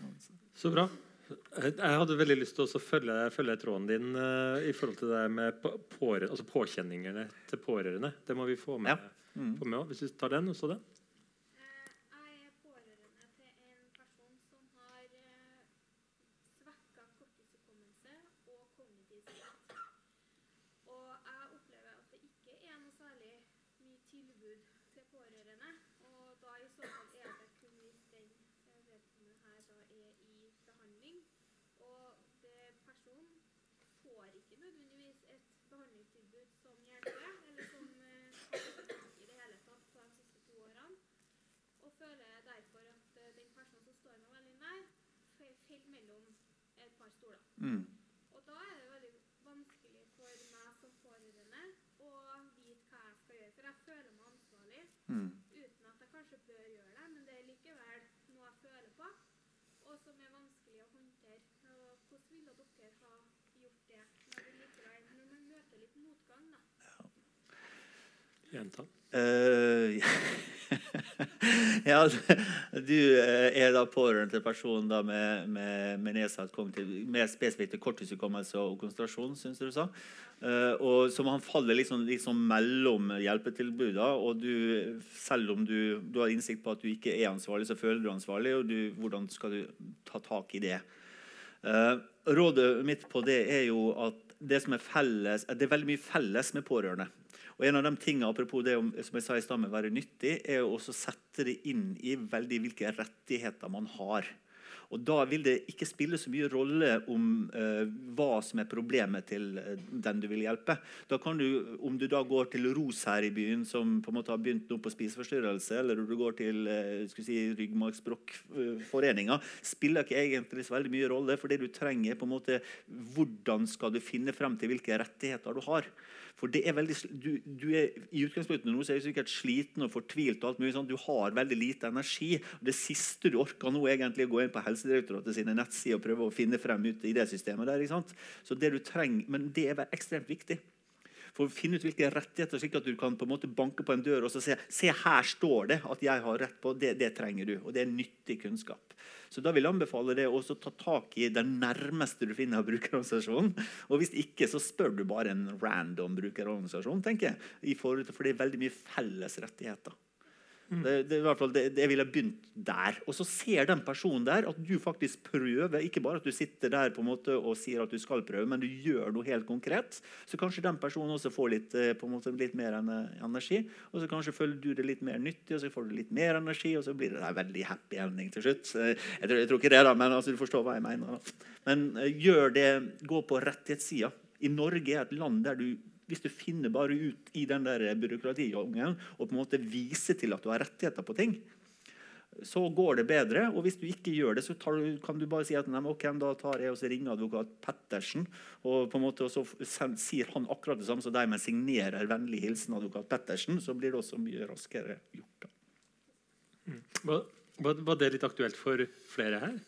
Så bra. Jeg hadde veldig lyst til å følge, følge tråden din uh, i forhold til det med på, altså påkjenningene til pårørende. Det må vi få med, ja. mm. få med også. Hvis vi tar den, og så den. Mm. Og da er det veldig vanskelig for meg som pårørende å vite hva jeg skal gjøre. For jeg føler meg ansvarlig mm. uten at jeg kanskje bør gjøre det. Men det er likevel noe jeg føler på, og som er vanskelig å håndtere. Og hvordan ville dere ha gjort det når, likevel, når man møter litt motgang? da? Gjenta. Uh, ja, du eh, er da pårørende til personen da med, med, med, nedsatt kognitiv Mer spesifikt korttidshukommelse og konsentrasjon, syns du sa. Uh, og som han faller liksom, liksom mellom hjelpetilbudene. Og du, selv om du, du, har innsikt på at du ikke er ansvarlig, så føler du ansvarlig. Og du, hvordan skal du ta tak i det? Uh, rådet mitt på det er jo at det er felles, det er veldig mye felles med pårørende. Og en av de tingene, apropos det som jeg sa i å være nyttig, er å sette det inn i veldig hvilke rettigheter man har. Og Da vil det ikke spille så mye rolle om eh, hva som er problemet til uh, den du vil hjelpe. Da kan du, Om du da går til ROS her i byen, som på en måte har begynt nå på spiseforstyrrelse, eller om du går til eh, si, Ryggmargsbrokkforeninga, spiller ikke egentlig så veldig mye rolle. For det du trenger, er på en måte hvordan skal du finne frem til hvilke rettigheter du har. For det er veldig, du, du er, I utgangspunktet nå så er du sikkert sliten og fortvilt. og alt mulig sånn. Du har veldig lite energi. og Det siste du orker nå, er egentlig å gå inn på Helsedirektoratet sine nettsider og prøve å finne frem ut i det systemet. der, ikke sant? Så det du trenger, Men det er ekstremt viktig. For å finne ut hvilke rettigheter, slik at du kan på en måte banke på en dør og så se se her står det at jeg har rett på. Det, det trenger du. Og det er nyttig kunnskap. Så da vil jeg anbefale deg å ta tak i den nærmeste du finner av brukerorganisasjonen. Og hvis ikke, så spør du bare en random brukerorganisasjon, tenker jeg. For det er veldig mye felles rettigheter. Det, det, i hvert fall, det, det ville begynt der. Og så ser den personen der at du faktisk prøver. Ikke bare at du sitter der på en måte og sier at du skal prøve, men du gjør noe helt konkret. Så kanskje den personen også får litt, eh, på en måte, litt mer energi. Og så kanskje føler du det litt mer nyttig, og så får du litt mer energi, og så blir det en veldig happy ending til slutt. Eh, jeg tror, jeg tror ikke det, da, men altså, du forstår hva jeg mener. Men uh, gjør det, gå på rettighetssida. I Norge er et land der du hvis du finner bare ut i den der byråkratijungelen og på en måte viser til at du har rettigheter på ting, så går det bedre. Og hvis du ikke gjør det, så du, kan du bare si at nei, ok, da tar jeg og ringer advokat Pettersen. Og på en måte så sier han akkurat det samme som deg, men signerer 'vennlig hilsen advokat Pettersen'. Så blir det også mye raskere gjort. Mm. Var, var det litt aktuelt for flere her?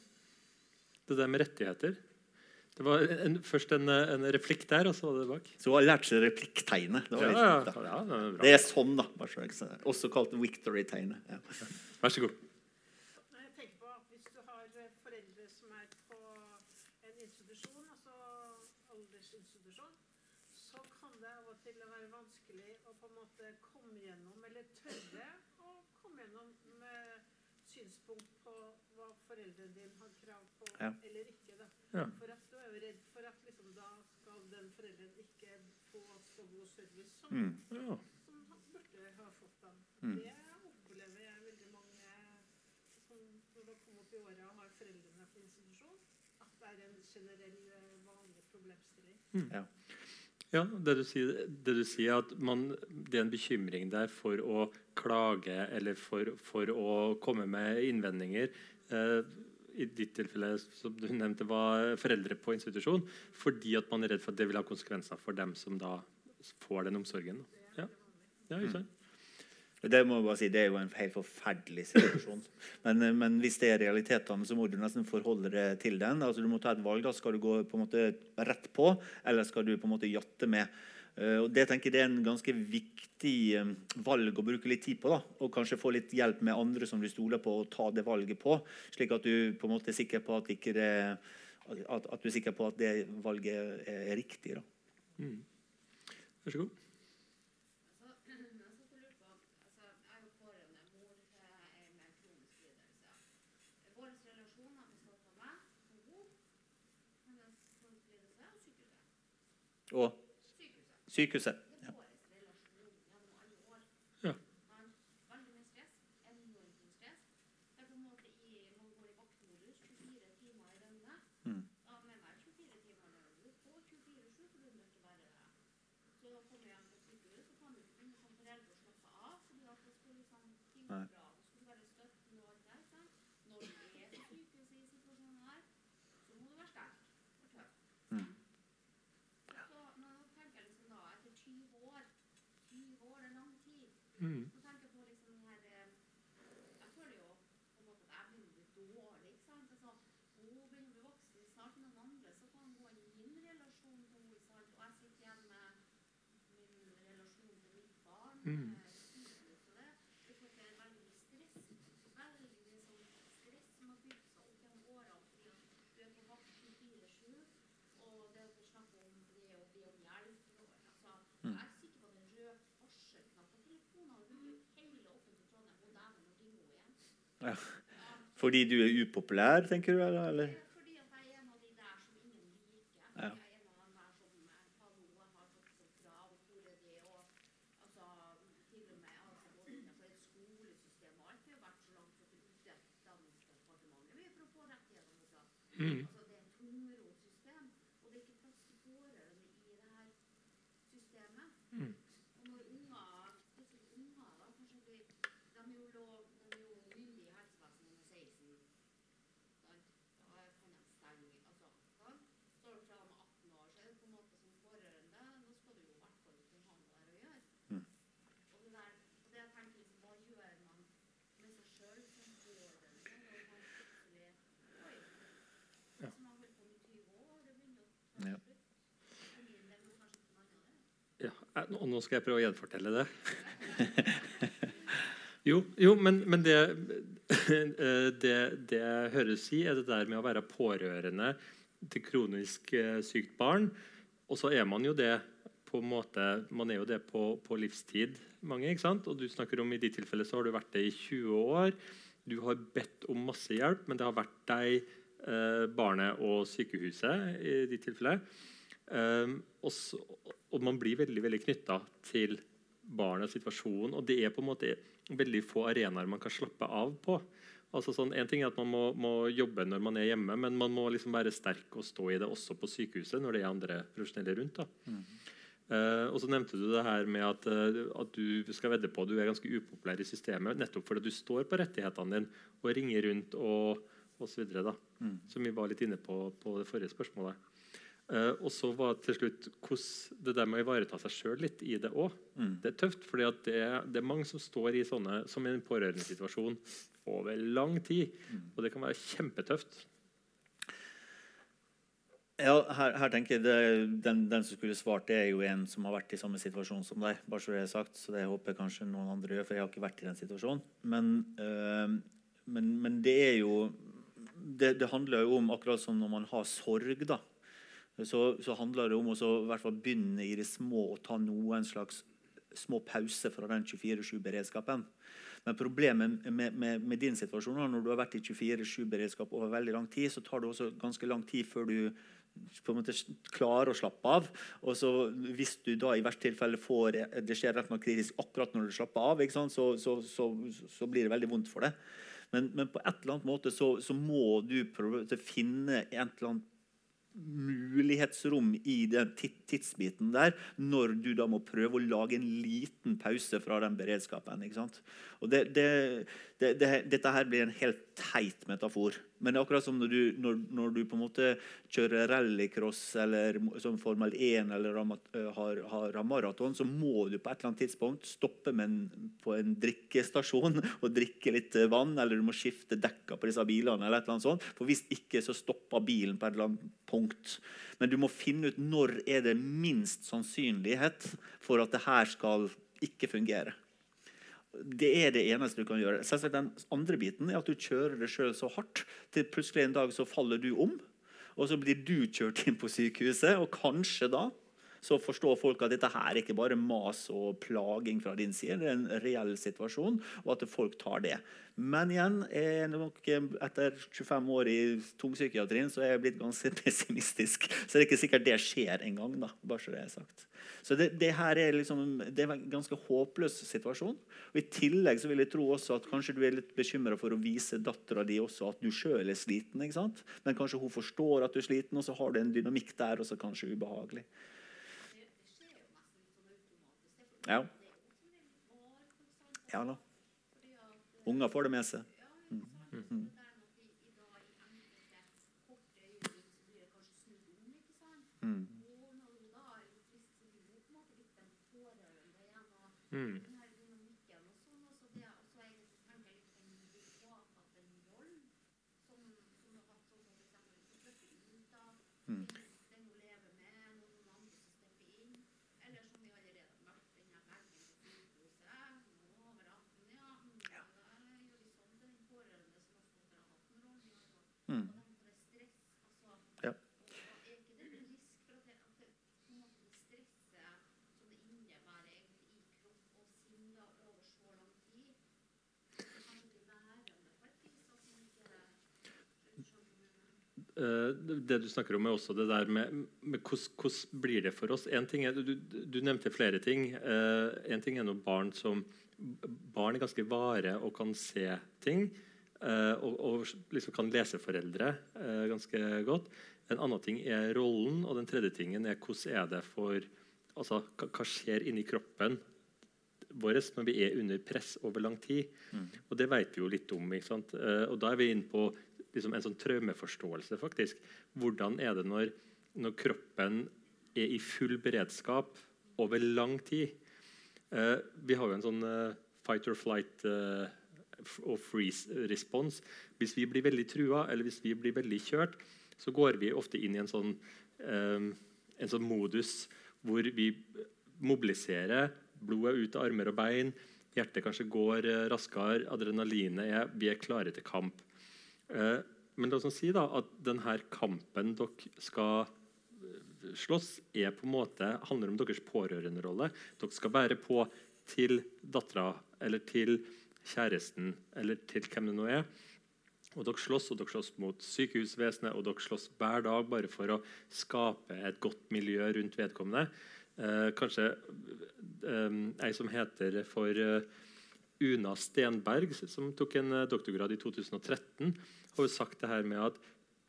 Det der med rettigheter? Det var en, først en, en, replikk der, og så var det bak. Så hun har lært seg replikktegnet. Det, ja, ja, ja, det, det, er sånn, da. Også kalt victory-tegnet. Vær så god. Jeg tenker på at Hvis du har foreldre som er på en institusjon, altså aldersinstitusjon, så kan det av og til være vanskelig å på en måte komme gjennom, eller tørre å komme gjennom med synspunkt på hva foreldrene dine har krav på eller ikke. Da. For at jo redd for at liksom, da skal den forelderen ikke få så god service som, mm. ja. som burde ha fått. Da. Mm. Det opplever jeg veldig mange som når de kommer opp i åra og har foreldrene på institusjon, at det er en generell, eh, vanlig problemstilling. Mm. Ja. Ja, det du, sier, det du sier, er at man, det er en bekymring der for å klage eller for, for å komme med innvendinger. Eh, i ditt tilfelle som du nevnte, var foreldre på institusjon, fordi at man er redd for at det vil ha konsekvenser for dem som da får den omsorgen. Ja. Ja, ikke sant? Det må jeg bare si, det er jo en helt forferdelig situasjon. Men, eh, men hvis det er realitetene, så må du nesten forholde deg til den. Altså, du må ta et valg. da Skal du gå på en måte rett på, eller skal du på en måte jatte med? Eh, og det tenker jeg det er en ganske viktig eh, valg å bruke litt tid på. da, Og kanskje få litt hjelp med andre som du stoler på, å ta det valget på. Slik at du på en måte er sikker på at, ikke det, at, at du er sikker på at det valget er, er riktig. da. Mm. Vær så god. Og lurte på, altså, jeg er jo pårørende mor til ei med kronisk lidelse. Vår relasjon har bestått av meg og hun, hennes kronisk lidelse og sykehuset. Og Sykehuset. sykehuset. Det er vår relasjon gjennom alle år. Ja. Han, veldig mye stress, enormt mye stress. Det er på en måte i, man går i vaktmodus 24 timer i døgnet. Mm. Da med meg 24 timer i døgnet. Du får 24-7 for du er nødt til å være der. Så da kommer jeg hjem på sykehus, så kan du ikke begynne som forelder å slappe av. fordi at det skal liksom ting Nei. går bra. Du skal være støttende og alt det der. sant? Når du er på sykehuset i situasjonen her, så må du være sterk og tøff. Mm. Så nå tenker jeg liksom da, etter 20 år 20 år er lang tid. Mm. Så tenker jeg på liksom den her eh, Jeg føler jo på en måte at jeg begynner å bli dårlig. ikke sant? Altså, hun begynner å bli voksen. Snart noen andre så kan gå inn i min relasjon til henne. ikke sant? Og jeg sitter igjen med min relasjon til mitt barn. Mm. eh, sykehus og det. Det får til veldig mye stress. Veldig sånn stress som har bygd seg opp gjennom årene. fordi at du er på vakt 24-7. Og det er å snakke om det å be om hjelp og, altså, Jeg er sikker på at den røde varselknappen på telefonen har brukt hele offentlig Trondheim. Og dæven, når ringer hun igjen? Ja. Fordi du er upopulær, tenker du? eller? eller? Det er fordi at jeg er en av de der som ingen liker. Ja. Jeg er en av dem der som eh, Hallo, jeg har fått sånn krav, og hvor er det? Og altså, til og med altså, både innenfor et skolesystem og alt. Vi har vært så langt at Utdanningsdepartementet vi er for å få rettighetene våre. Mm. Altså, det er et tungrodd system, og det er ikke plass til pårørende i det her systemet. Mm. Og når unger, spesielt unger da, kanskje blir, de er jo, lov, de er jo myndige i helsevesenet med 16. Sant? Da kan de stenge, altså, sant? Står du fra de er 18 år, så er det på en måte som pårørende, nå skal du jo i hvert fall kunne ha noe der å gjøre. Mm. Og det der, og det jeg tenker liksom, hva gjør man med seg selv som pårørende, når man plutselig, oi, Ja. som har holdt på med 20 år, det begynner å ta Ja. slutt. For min del, men kanskje ikke noe annet. Ja, jeg- og nå skal jeg prøve å gjenfortelle det. Jo, jo men, men det, det, det jeg hører si, er det der med å være pårørende til kronisk eh, sykt barn. Og så er man jo det på en måte, man er jo det på, på livstid, mange. ikke sant? Og du snakker om I de tilfellene så har du vært det i 20 år. Du har bedt om masse hjelp, men det har vært deg, eh, barnet og sykehuset i de tilfellene. Um, og, så, og man blir veldig veldig knytta til barnets situasjon. Og det er på en måte veldig få arenaer man kan slappe av på. Altså sånn, en ting er at Man må, må jobbe når man er hjemme, men man må liksom være sterk og stå i det også på sykehuset når det er andre profesjonelle rundt. da. Eh, og så nevnte du det her med at, uh, at du skal vedde på at du er ganske upopulær i systemet nettopp fordi du står på rettighetene dine og ringer rundt og osv. Mm. Som vi var litt inne på på det forrige spørsmålet. Eh, og så var til slutt hvordan det der med å ivareta seg sjøl litt i det òg. Mm. Det er tøft, for det, det er mange som står i sånne som i en pårørendesituasjon over lang tid. Og det kan være kjempetøft. Ja, her, her tenker jeg det, den, den som skulle svart, det er jo en som har vært i samme situasjon som deg. bare Så det er sagt, så det håper jeg kanskje noen andre gjør, for jeg har ikke vært i den situasjonen. Men, uh, men, men det er jo det, det handler jo om, akkurat som når man har sorg, da, så, så handler det om å hvert fall begynne i det små og ta noen slags små pause fra den 24-7-beredskapen. Men problemet med, med, med din situasjon når du har vært i 24-7-beredskap over veldig lang tid, så tar det også ganske lang tid før du på en måte klarer å slappe av. Og så Hvis du da i hvert tilfelle får det skjer rett noe kritisk akkurat når du slapper av, så, så, så, så blir det veldig vondt for deg. Men, men på et eller annet måte så må du prøve å finne en eller annen mulighetsrom i den tidsbiten der, når du da må prøve å lage en liten pause fra den beredskapen. det, det, det, dette her blir en helt teit metafor. Men det er akkurat som når du, når, når du på en måte kjører rallycross eller som Formel 1 eller øh, har, har maraton, så må du på et eller annet tidspunkt stoppe en, på en drikkestasjon og drikke litt øh, vann, eller du må skifte dekka på disse bilene. eller et eller annet sånt, For hvis ikke, så stopper bilen på et eller annet punkt. Men du må finne ut når er det minst sannsynlighet for at det her skal ikke fungere. Det er det eneste du kan gjøre. Selvsagt Den andre biten er at du kjører deg sjøl så hardt til plutselig en dag så faller du om. Og så blir du kjørt inn på sykehuset, og kanskje da så forstår folk at dette her er ikke bare mas og plaging fra din side, det er en reell situasjon, og at folk tar det. Men igjen, er etter 25 år i tungpsykiatrien så er jeg blitt ganske pessimistisk. Så det er ikke sikkert det skjer en gang. bare så det er sagt. Så det, det her er liksom, det er en ganske håpløs situasjon. Og I tillegg så vil jeg tro også at kanskje du er litt bekymra for å vise dattera di også at du sjøl er sliten. ikke sant? Men kanskje hun forstår at du er sliten, og så har du en dynamikk der, og så kanskje ubehagelig. Det, det skjer jo nesten litt sånn automatisk. Det er fordi Ja. Ja da. Unger får det med seg. Ja, ikke sant? Mhm. Det er nok i, i dag i enkelte korte øyeblikk så blir det kanskje snudd om, ikke sant? Mm. Og når du da er litt frisk, så blir du på en måte litt den pårørende igjen. Og Mm. den her dynamikken og sånn. Og så, det, og så er det, tenker jeg litt den du fratatt en rolle som, som har hatt sånn som for eksempel hvis du flytter ut av Mm. den du lever med, noen andre som stepper inn. Eller som vi allerede har møtt, den her legen på sykehuset. Nå over 18, ja. mm, Da gjør vi sånn til den pårørende som har stått der og hatt en rolle. Og, Mm. og den for stress, altså. Ja. Og er ikke det en risk for at det, at det, på en måte det stresset som det innebærer egentlig i kropp og sinne over så lang tid, kanskje blir værende på et vis at man ikke skjønner hva jeg mener? Eh, det- det du snakker om, er også det der med, med hvordan, blir det for oss. En ting er, du, du nevnte flere ting. Eh, en ting er noe barn som Barn er ganske vare og kan se ting. eh, og, og liksom kan lese foreldre eh, ganske godt. En annen ting er rollen, og den tredje tingen er hvordan er det for altså, hva, skjer inni kroppen vår når vi er under press over lang tid. Og det vet vi jo litt om. ikke sant? Eh, og da er vi inne på liksom, en sånn traumeforståelse. faktisk. Hvordan er det når, når kroppen er i full beredskap over lang tid? Eh, vi har jo en sånn eh, fight or flight eh, og freeze-respons. Hvis vi blir veldig trua eller hvis vi blir veldig kjørt, så går vi ofte inn i en sånn, eh, en sånn modus hvor vi mobiliserer. Blodet ut av armer og bein. Hjertet kanskje går eh, raskere. Adrenalinet er Vi er klare til kamp. Eh, men la oss si da at denne kampen dere skal eh, slåss, er på en måte, handler om deres pårørenderolle. Dere skal være på til dattera eller til kjæresten eller til hvem det nå er. Og dere slåss, og dere slåss mot sykehusvesenet, og dere slåss hver dag bare for å skape et godt miljø rundt vedkommende. Eh, kanskje eh, ei som heter for eh, Una Stenberg, som tok en eh, doktorgrad i 2013, har jo sagt det her med at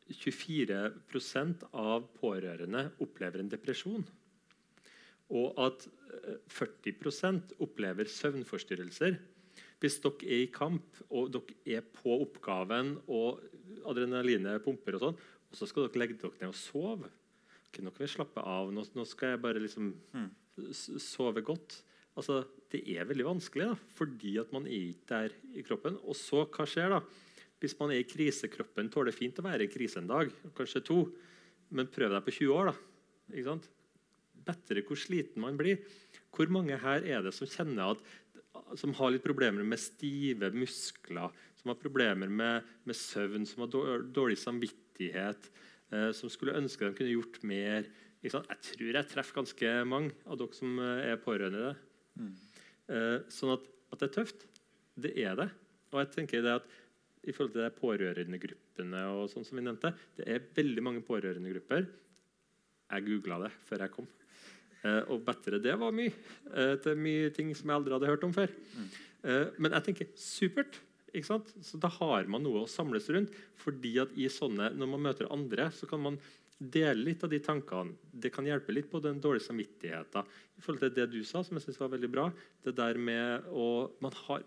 24% av pårørende opplever en depresjon. Og at eh, 40 opplever søvnforstyrrelser. Hvis dere er i kamp og dere er på oppgaven og adrenalinet pumper, og sånn, og så skal dere legge dere ned og sove okay, nå kan vi slappe av. Nå, nå skal jeg bare liksom mm. sove godt. Altså, Det er veldig vanskelig, da, fordi at man er ikke der i kroppen. Og så, hva skjer da? Hvis man er i krisekroppen, tåler det fint å være i krise en dag, kanskje to. Men prøv deg på 20 år, da. Ikke sant? Bedre hvor sliten man blir. Hvor mange her er det som kjenner at som har litt problemer med stive muskler, som har problemer med, med søvn, som har dårlig samvittighet, eh, som skulle ønske de kunne gjort mer. Jeg tror jeg treffer ganske mange av dere som eh, er pårørende. Eh, sånn at, at det er tøft, det er det. Og jeg tenker det at i forhold til de pårørendegruppene og sånn som vi nevnte, det er veldig mange pårørendegrupper. Jeg googla det før jeg kom. Eh, og bedre det var mye. Eh, til mye ting som jeg aldri hadde hørt om før. Eh, men jeg tenker supert. Så da har man noe å samles rundt. fordi at i sånne, Når man møter andre, så kan man dele litt av de tankene. Det kan hjelpe litt på den dårlige samvittigheten. I forhold til det du sa, som jeg synes var veldig bra, det der med å man har,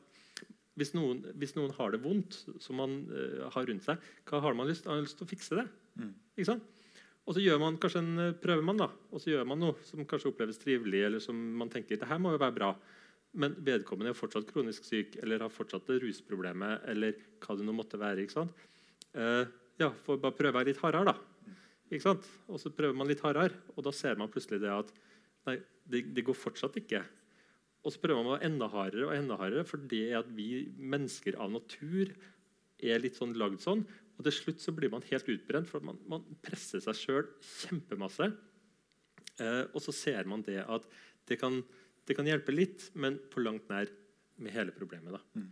hvis, noen, hvis noen har det vondt, som man uh, har rundt seg, hva har man lyst, har man lyst til å fikse det? Mm. Ikke sant? Og så gjør man kanskje en eh, prøver man da, og så gjør man noe som kanskje oppleves trivelig, eller som man tenker det her må jo være bra. Men vedkommende er fortsatt kronisk syk eller har fortsatt det rusproblemet. eller hva det nå måtte være. ikke sant? Uh, ja, Får bare prøve være litt hardere, da. Og så prøver man litt hardere, og da ser man plutselig det at nei, det, det går fortsatt ikke. Og så prøver man å være enda hardere og enda hardere, for det er at vi mennesker av natur er litt sånn lagd sånn. Og til slutt så blir man helt utbrent, for man, man presser seg sjøl kjempemasse. Eh, og så ser man det at det kan, det kan hjelpe litt, men på langt nær med hele problemet. Da.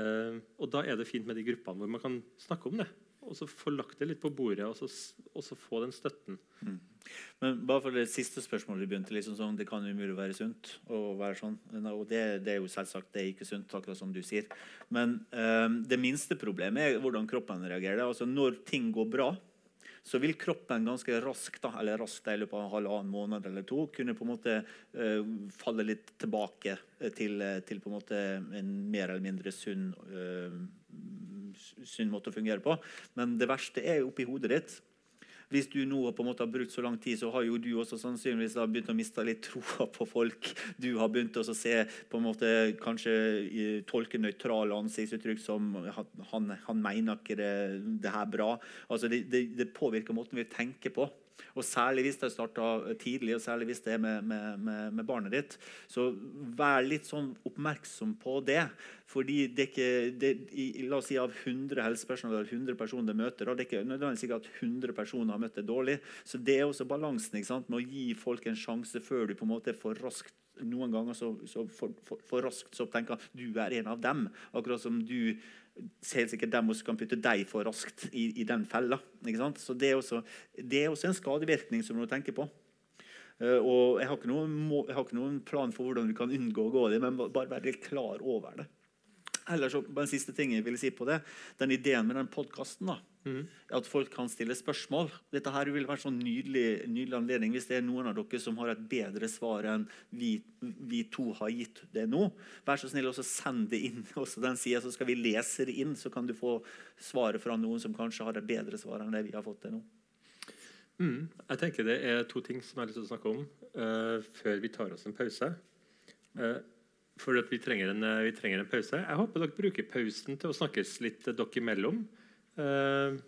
Eh, og da er det fint med de gruppene hvor man kan snakke om det. Og så få lagt det litt på bordet, og så, og så få den støtten. Men bare for det siste spørsmålet du begynte liksom sånn, Det kan umulig være sunt å være sånn. Og det, det er jo selvsagt det er ikke sunt, akkurat som du sier. Men um, det minste problemet er hvordan kroppen reagerer. Altså Når ting går bra, så vil kroppen ganske raskt da, eller raskt i løpet av halvannen måned eller to kunne på en måte uh, falle litt tilbake til, eh, til på en måte en mer eller mindre sunn, eh, sunn måte å fungere på. Men det verste er oppi hodet ditt. Hvis du nå på en måte har brukt så lang tid, så har jo du også sannsynligvis begynt å miste litt troa på folk. Du har begynt å se på en måte kanskje tolke nøytrale ansiktsuttrykk som han, han mener ikke det, det her bra. Altså det, det, det påvirker måten vi tenker på. Og Særlig hvis det starta tidlig, og særlig hvis det er med, med, med, med barnet ditt. Så vær litt sånn oppmerksom på det. Fordi det er ikke, det, La oss si av 100 helsepersonell eller 100 personer du møter, da, det er ikke nødvendigvis ikke at 100 personer har møtt det dårlig. Så det er også balansen med å gi folk en sjanse før du på en måte er for raskt noen ganger så, så for, for, for raskt så tenker du er en av dem. Akkurat som du helt sikkert dem også kan putte deg for raskt i, i den fella. Så det er, også, det er også en skadevirkning som du må tenke på. Eh, og jeg har, noen, jeg har ikke noen plan for hvordan du kan unngå å gå det, men bare være litt klar over det. Ellers, så- bare en siste ting jeg ville si på det, den ideen med den podkasten. At folk kan stille spørsmål. Dette her vil være sånn nydelig, nydelig anledning hvis det er noen av dere som har et bedre svar enn vi, vi to har gitt det nå. Vær så snill også send det inn også den siden, så skal vi lese det inn. Så kan du få svaret fra noen som kanskje har et bedre svar enn det vi har fått det nå. Mm. Jeg tenker Det er to ting som jeg har lyst til å snakke om uh, før vi tar oss en pause. Uh, for at vi trenger, en, eh, vi trenger en pause. Jeg håper dere bruker pausen til å snakkes litt eh, dere imellom. Eh,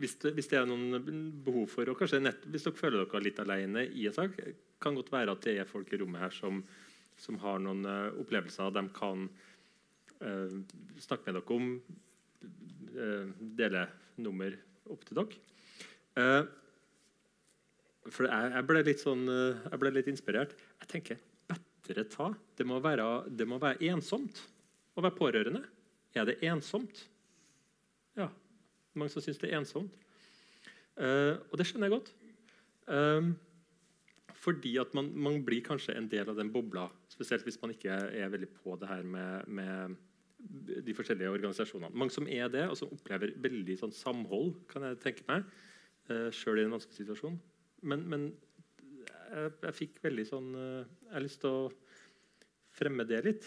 hvis, det, hvis det er noen behov for og kanskje nett, Hvis dere føler dere litt alene i en sak, kan godt være at det er folk i rommet her som, som har noen uh, opplevelser de kan uh, snakke med dere om. uh, dele nummer opp til dere. Uh, for jeg, jeg ble litt sånn Jeg ble litt inspirert. Jeg tenker bedre ta. Det må være, det må være ensomt å være pårørende. Er det ensomt? Mange som syns det er ensomt. Eh, og det skjønner jeg godt. Eh, fordi at man, man blir kanskje en del av den bobla, spesielt hvis man ikke er veldig på det her med, med de forskjellige organisasjonene. Mange som er det, og som opplever veldig sånn samhold, kan jeg tenke meg, uh, sjøl i en vanskelig situasjon. Men, men jeg, jeg fikk veldig sånn eh, Jeg har lyst til å fremme det litt.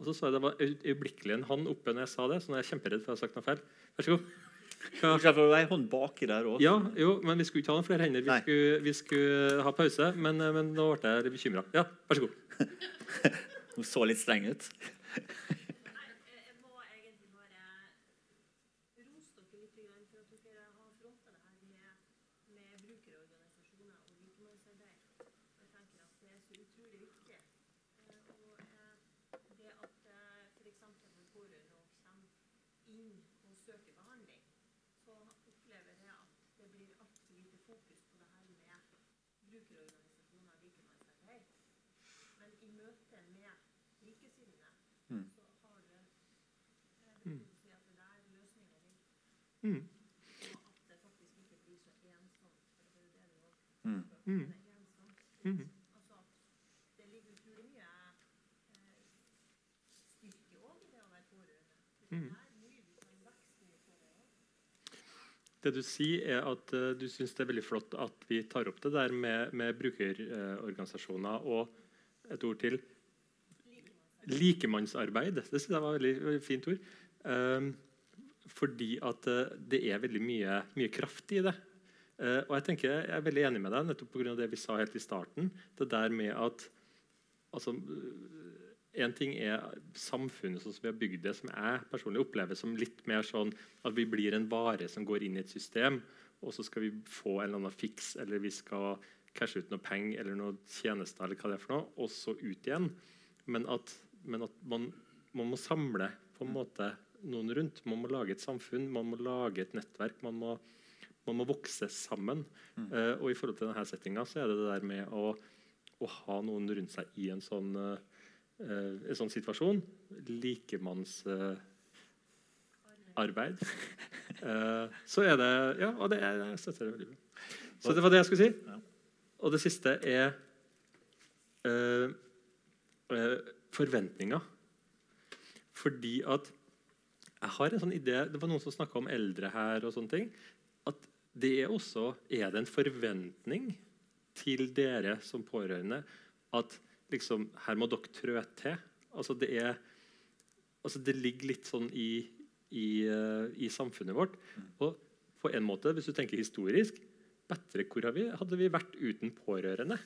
Og så sa jeg det var øyeblikkelig en hånd oppe når jeg sa det, så nå er jeg kjemperedd for å ha sagt noe feil. Vær så god. Kanskje jeg får være hånd baki der også. Ja, jo, men vi skulle ikke ha noen flere hender. Vi skulle, vi skulle ha pause, men, eh, men nå ble jeg bekymra. Ja, vær så god. Hun så litt streng ut. Nei, jeg jeg må egentlig bare rose dere litt grann for at dere har fronta det her med, med brukerorganisasjoner og likemannsarbeid. Og Jeg tenker at det er så utrolig viktig. Eh, Og eh, det at f.eks. når pårørende også kommer inn og søker behandling, så opplever jeg at det blir altfor lite fokus på det her med brukerorganisasjoner og likemannsarbeid. Men i møte med likesinnede så har det eh, det vil si at det der løsninga ligger. Mm. Og at det faktisk ikke blir så ensomt. For det er jo det det også Mm. Mm. det er ensomt. Mm. Altså at det ligger utrolig mye eh, styrke òg i det å være pårørende. Mm. Det du sier, er at uh, du syns det er veldig flott at vi tar opp det der med, med brukerorganisasjoner og et ord til likemannsarbeid. Det synes jeg var et veldig, veldig fint ord. Um, fordi at uh, det er veldig mye, mye kraft i det. Uh, og Jeg tenker jeg er veldig enig med deg nettopp pga. det vi sa helt i starten. Det der med at altså, En ting er samfunnet sånn som vi har bygd det, som jeg personlig opplever som litt mer sånn at vi blir en vare som går inn i et system, og så skal vi få en eller annen fiks, eller vi skal cashe ut noe penger eller noe tjenester, eller hva det er for noe, og så ut igjen. Men at, men at man, man må samle på en måte noen rundt. Man må lage et samfunn, man må lage et nettverk. Man må, man må vokse sammen. Mm. Uh, og i forhold til denne settinga så er det det der med å, å ha noen rundt seg i en sånn, uh, en sånn situasjon. Likemannsarbeid. Uh, så er det Ja, og det er, jeg støtter det veldig bra. Så det var det jeg skulle si. Og det siste er forventninger. Fordi at jeg har en sånn idé, Det var noen som snakka om eldre her. og sånne ting, at det Er også, er det en forventning til dere som pårørende at liksom, her må dere trø til? Altså det, er, altså det ligger litt sånn i, i, uh, i, samfunnet vårt. Og på en måte, Hvis du tenker historisk bedre, Hvor vi, hadde vi vært uten pårørende?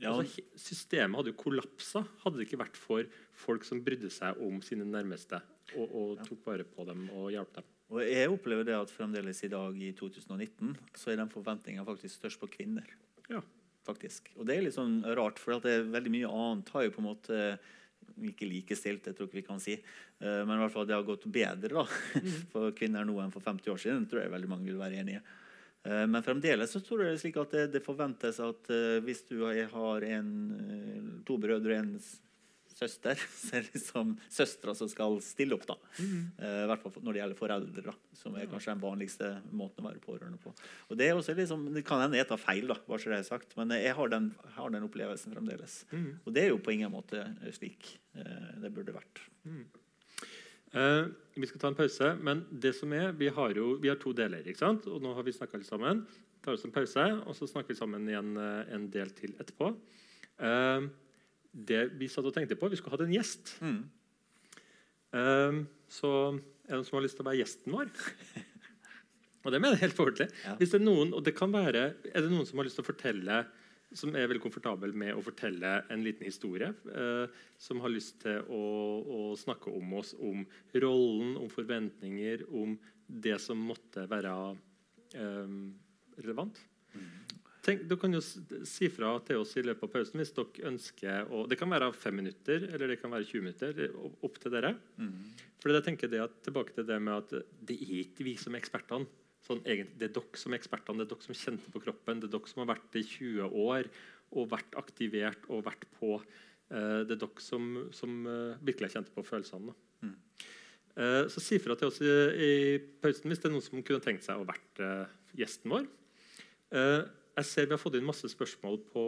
Ja. Altså, systemet hadde jo kollapsa hadde det ikke vært for folk som brydde seg om sine nærmeste og, og tok vare på dem og hjalp dem. Og jeg opplever det at fremdeles i dag, i 2019, så er den forventninga faktisk størst på kvinner. Ja. Faktisk. Og det er litt sånn rart, for det er veldig mye annet har jo på en måte ikke likestilt, det tror jeg vi kan si. Eh, men i hvert fall det har gått bedre da, mm. for kvinner nå enn for 50 år siden. tror jeg veldig mange vil være enig i. Eh, men fremdeles så tror jeg det slik at det, forventes at uh, hvis du har en, to brødre og en søster, så er det liksom søstera som skal stille opp. da. Mm. Uh, I hvert fall når det gjelder foreldre, da, som er kanskje den vanligste måten å være pårørende på. Og Det er også liksom, det kan hende jeg tar feil, da, bare så det er sagt, men jeg har den, har den opplevelsen fremdeles. Mm. Og det er jo på ingen måte slik det burde vært. Mm. Uh, vi skal ta en pause, men det som er, vi har jo vi har to deler. ikke sant? Og nå har vi snakka litt sammen. tar oss en pause, og så snakker vi sammen igjen en del til etterpå. Uh, det vi satt og tenkte på, Vi skulle hatt en gjest. Mm. så er det noen som har lyst til å være gjesten vår? og det mener jeg helt forhåndelig. Ja. Hvis det er noen, og det kan være, er det noen som har lyst til å fortelle som er veldig komfortabel med å fortelle en liten historie. Eh, som har lyst til å, å, snakke om oss, om rollen, om forventninger, om det som måtte være eh, relevant. Tenk, du kan jo si fra til oss i løpet av pausen hvis dere ønsker å, Det kan være fem minutter eller det kan være 20 minutter. Opp til dere. Mm. For jeg tenker det at, tilbake til det med at det er ikke vi som er ekspertene. Sånn, egentlig, det er dere som er ekspertene, det er dere som kjente på kroppen. Det er dere som har vært i 20 år og vært aktivert og vært på. Uh, det er dere som, som uh, virkelig har kjent på følelsene. Mm. Uh, så si fra til oss i, i, pausen hvis det er noen som kunne tenkt seg å vært gjesten vår. Jeg ser Vi har fått inn masse spørsmål på,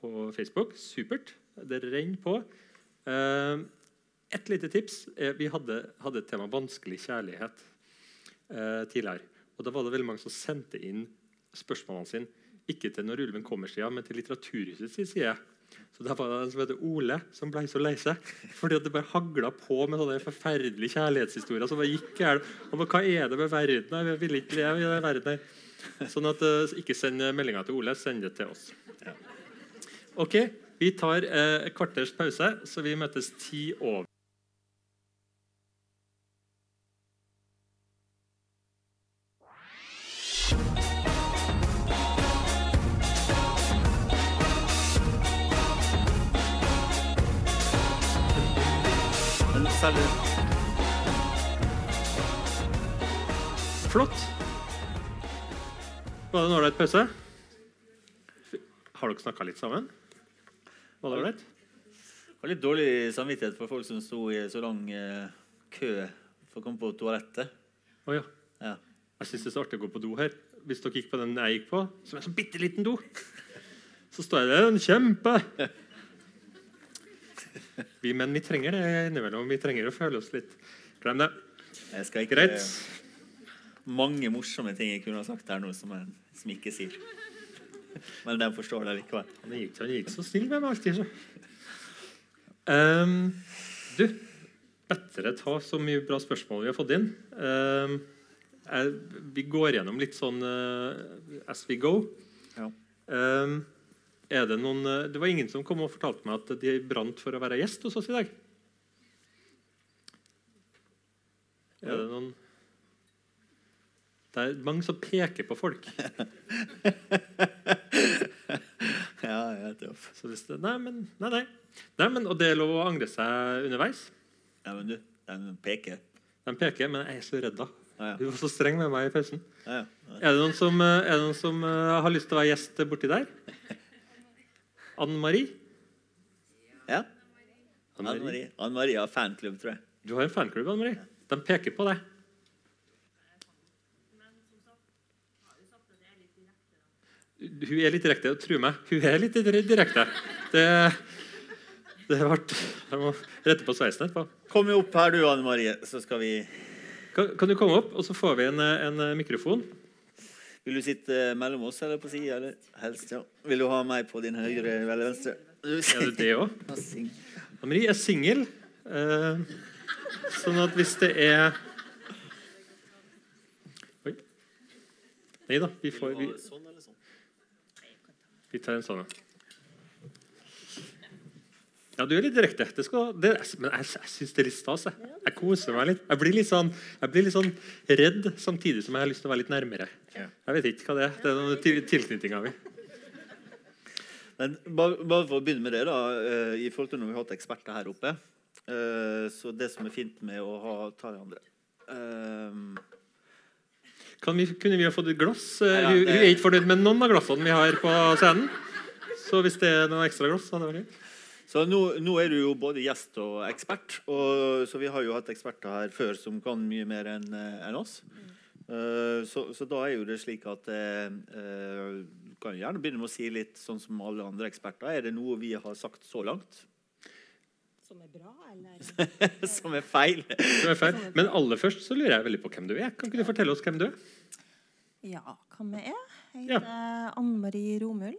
på Facebook. Supert. Det renner på. et lite tips. vi hadde, hadde et tema vanskelig kjærlighet uh, tidligere. Og Da var det veldig mange som sendte inn spørsmålene sine ikke til Når ulven kommer-sida, men til Litteraturhusets side. Så det var det en som heter Ole, som ble så lei seg. Fordi at det bare hagla på med sånne forferdelige kjærlighetshistorier. som bare gikk her. Og Hva er det med verden? Jeg vil ikke leve i den verden. Sånn at uh, Ikke send meldinga til Ole, send det til oss. Ok, Vi tar uh, et kvarters pause, så vi møtes ti over. Pause? Har dere snakka litt sammen? Var det ålreit? Har litt dårlig samvittighet for folk som sto i så lang eh, kø for å komme på toalettet. Oh, ja. Ja. Jeg syns det er så artig å gå på do her. Hvis dere gikk på den jeg gikk på, som er en sånn bitte liten do, så står jeg der en kjempe vi menn vi trenger det innimellom. Vi trenger å føle oss litt Glem det. Jeg skal ikke Greit. mange morsomme ting jeg kunne ha sagt her nå som jeg som ikke sier. Men de forstår det likevel. Han ikke, han ikke så snill med meg alltid. Så. Um, du, å ta så mye bra spørsmål vi har fått inn. Um, jeg, vi går gjennom litt sånn uh, as we go. Ja. Um, er det noen eh, Det var ingen som kom og fortalte meg at de brant for å være gjest hos oss i dag. Er det noen Det er mange som peker på folk. Ja, jeg er tøff. Så hvis det, nei, men, nei, nei. nei, men Og det er lov å angre seg underveis. Ja, men du, de peker. De peker, men jeg er så redd, da. Ja, ja. Hun var så streng med meg i pausen. Ja, ja. Er det noen som, eh, er det noen som uh, har lyst til å være gjest borti der? Anne Marie? ja. Anne. Marie Anne Marie har fanklubb, tror jeg. Du har en fanklubb, Anne Marie. De peker på deg. Hun er litt direkte. Tro meg, hun er litt direkte. Det, det ble Jeg må rette på sveisen etterpå. Kom jo opp her, du, Anne Marie, så skal vi Kan, kan du komme opp, og så får vi en, en mikrofon? Vil du sitte mellom oss eller på sida, helst, ja. Vil du ha meg på din høyre eller venstre? Er det det òg? Anne-Marie er singel. Eh, sånn at hvis det er Oi. Nei da, vi får vi? Vi tar en sånn, ja. Ja, du er litt direkte. Det skal, det, men jeg, jeg syns det er litt stas. Jeg. jeg koser meg litt. Jeg blir litt, sånn, jeg blir litt sånn redd samtidig som jeg har lyst til å være litt nærmere. Jeg vet ikke hva det er. Det er noe til, tilknytninga mi. Men bare, bare for å begynne med det, da. eh, I forhold til når vi har hatt eksperter her oppe. eh, Så det som er fint med å ha Ta de andre. Eh, Kan vi, kunne vi ha fått et glass? Eh, Nei da, det- hun er ikke fornøyd med noen av glassene vi har på scenen. Så hvis det er noen ekstra glass, så hadde det vært greit. Så nå, nå er du jo både gjest og ekspert. Og, så vi har jo hatt eksperter her før som kan mye mer enn en oss. Eh, så, så da er jo det slik at eh, eh, Du kan gjerne begynne med å si litt sånn som alle andre eksperter. Er det noe vi har sagt så langt Som er bra, eller? som er feil? som er feil. Men aller først så lurer jeg veldig på hvem du er. Kan ikke du fortelle oss hvem du er? Ja, hvem jeg er? Jeg heter Anne Marie Romul.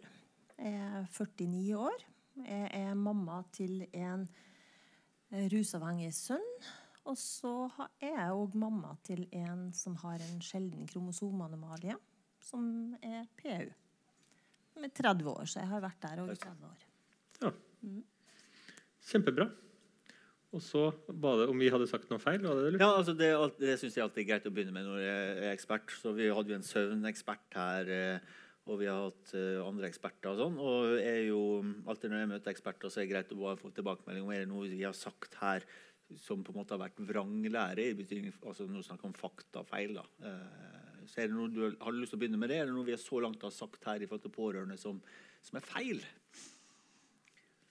Jeg er 49 år. Jeg er mamma til en rusavhengig sønn. Og så er jeg òg mamma til en som har en sjelden kromosomanomalie, som er PU. Som er 30 år, så jeg har vært der òg i 30 år. Kjempebra. Og så var det om vi hadde sagt noe feil? Det. Ja, altså Det, det syns jeg alltid er greit å begynne med når jeg er ekspert. Så Vi hadde jo en søvnekspert her, eh, og vi har hatt eh, andre eksperter. og sånn, og er jo, Alltid når jeg møter eksperter, så er det greit å få tilbakemelding om er det noe vi har sagt her som på en måte har vært vranglære. i betydning, altså Nå snakker om faktafeil. da. Eh, Så er det noe du har, har lyst til å begynne med det? Er det noe vi så langt har sagt her i forhold til pårørende som, som er feil?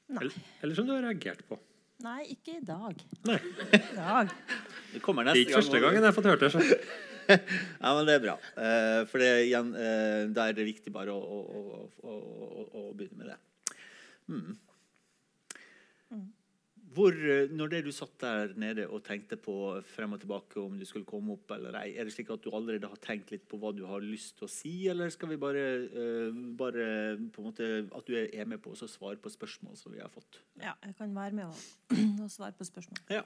Nei. Eller, eller som du har reagert på? Nei, ikke i dag. Nei, I dag. Det kommer Det er neste ikke første gang. gangen jeg har fått hørt det. Så. Ja, men det er bra. Eh, for det, igjen, eh, da er det viktig bare å, å, å, å begynne med det. Mm. Hvor, eh, når det du satt der nede og tenkte på frem og tilbake om du skulle komme opp eller ei, er det slik at du allerede har tenkt litt på hva du har lyst til å si, eller skal vi bare, uh, bare på en måte at du er med på å svare på spørsmål som vi har fått? Ja, jeg kan være med og, og svare på spørsmål. Ja.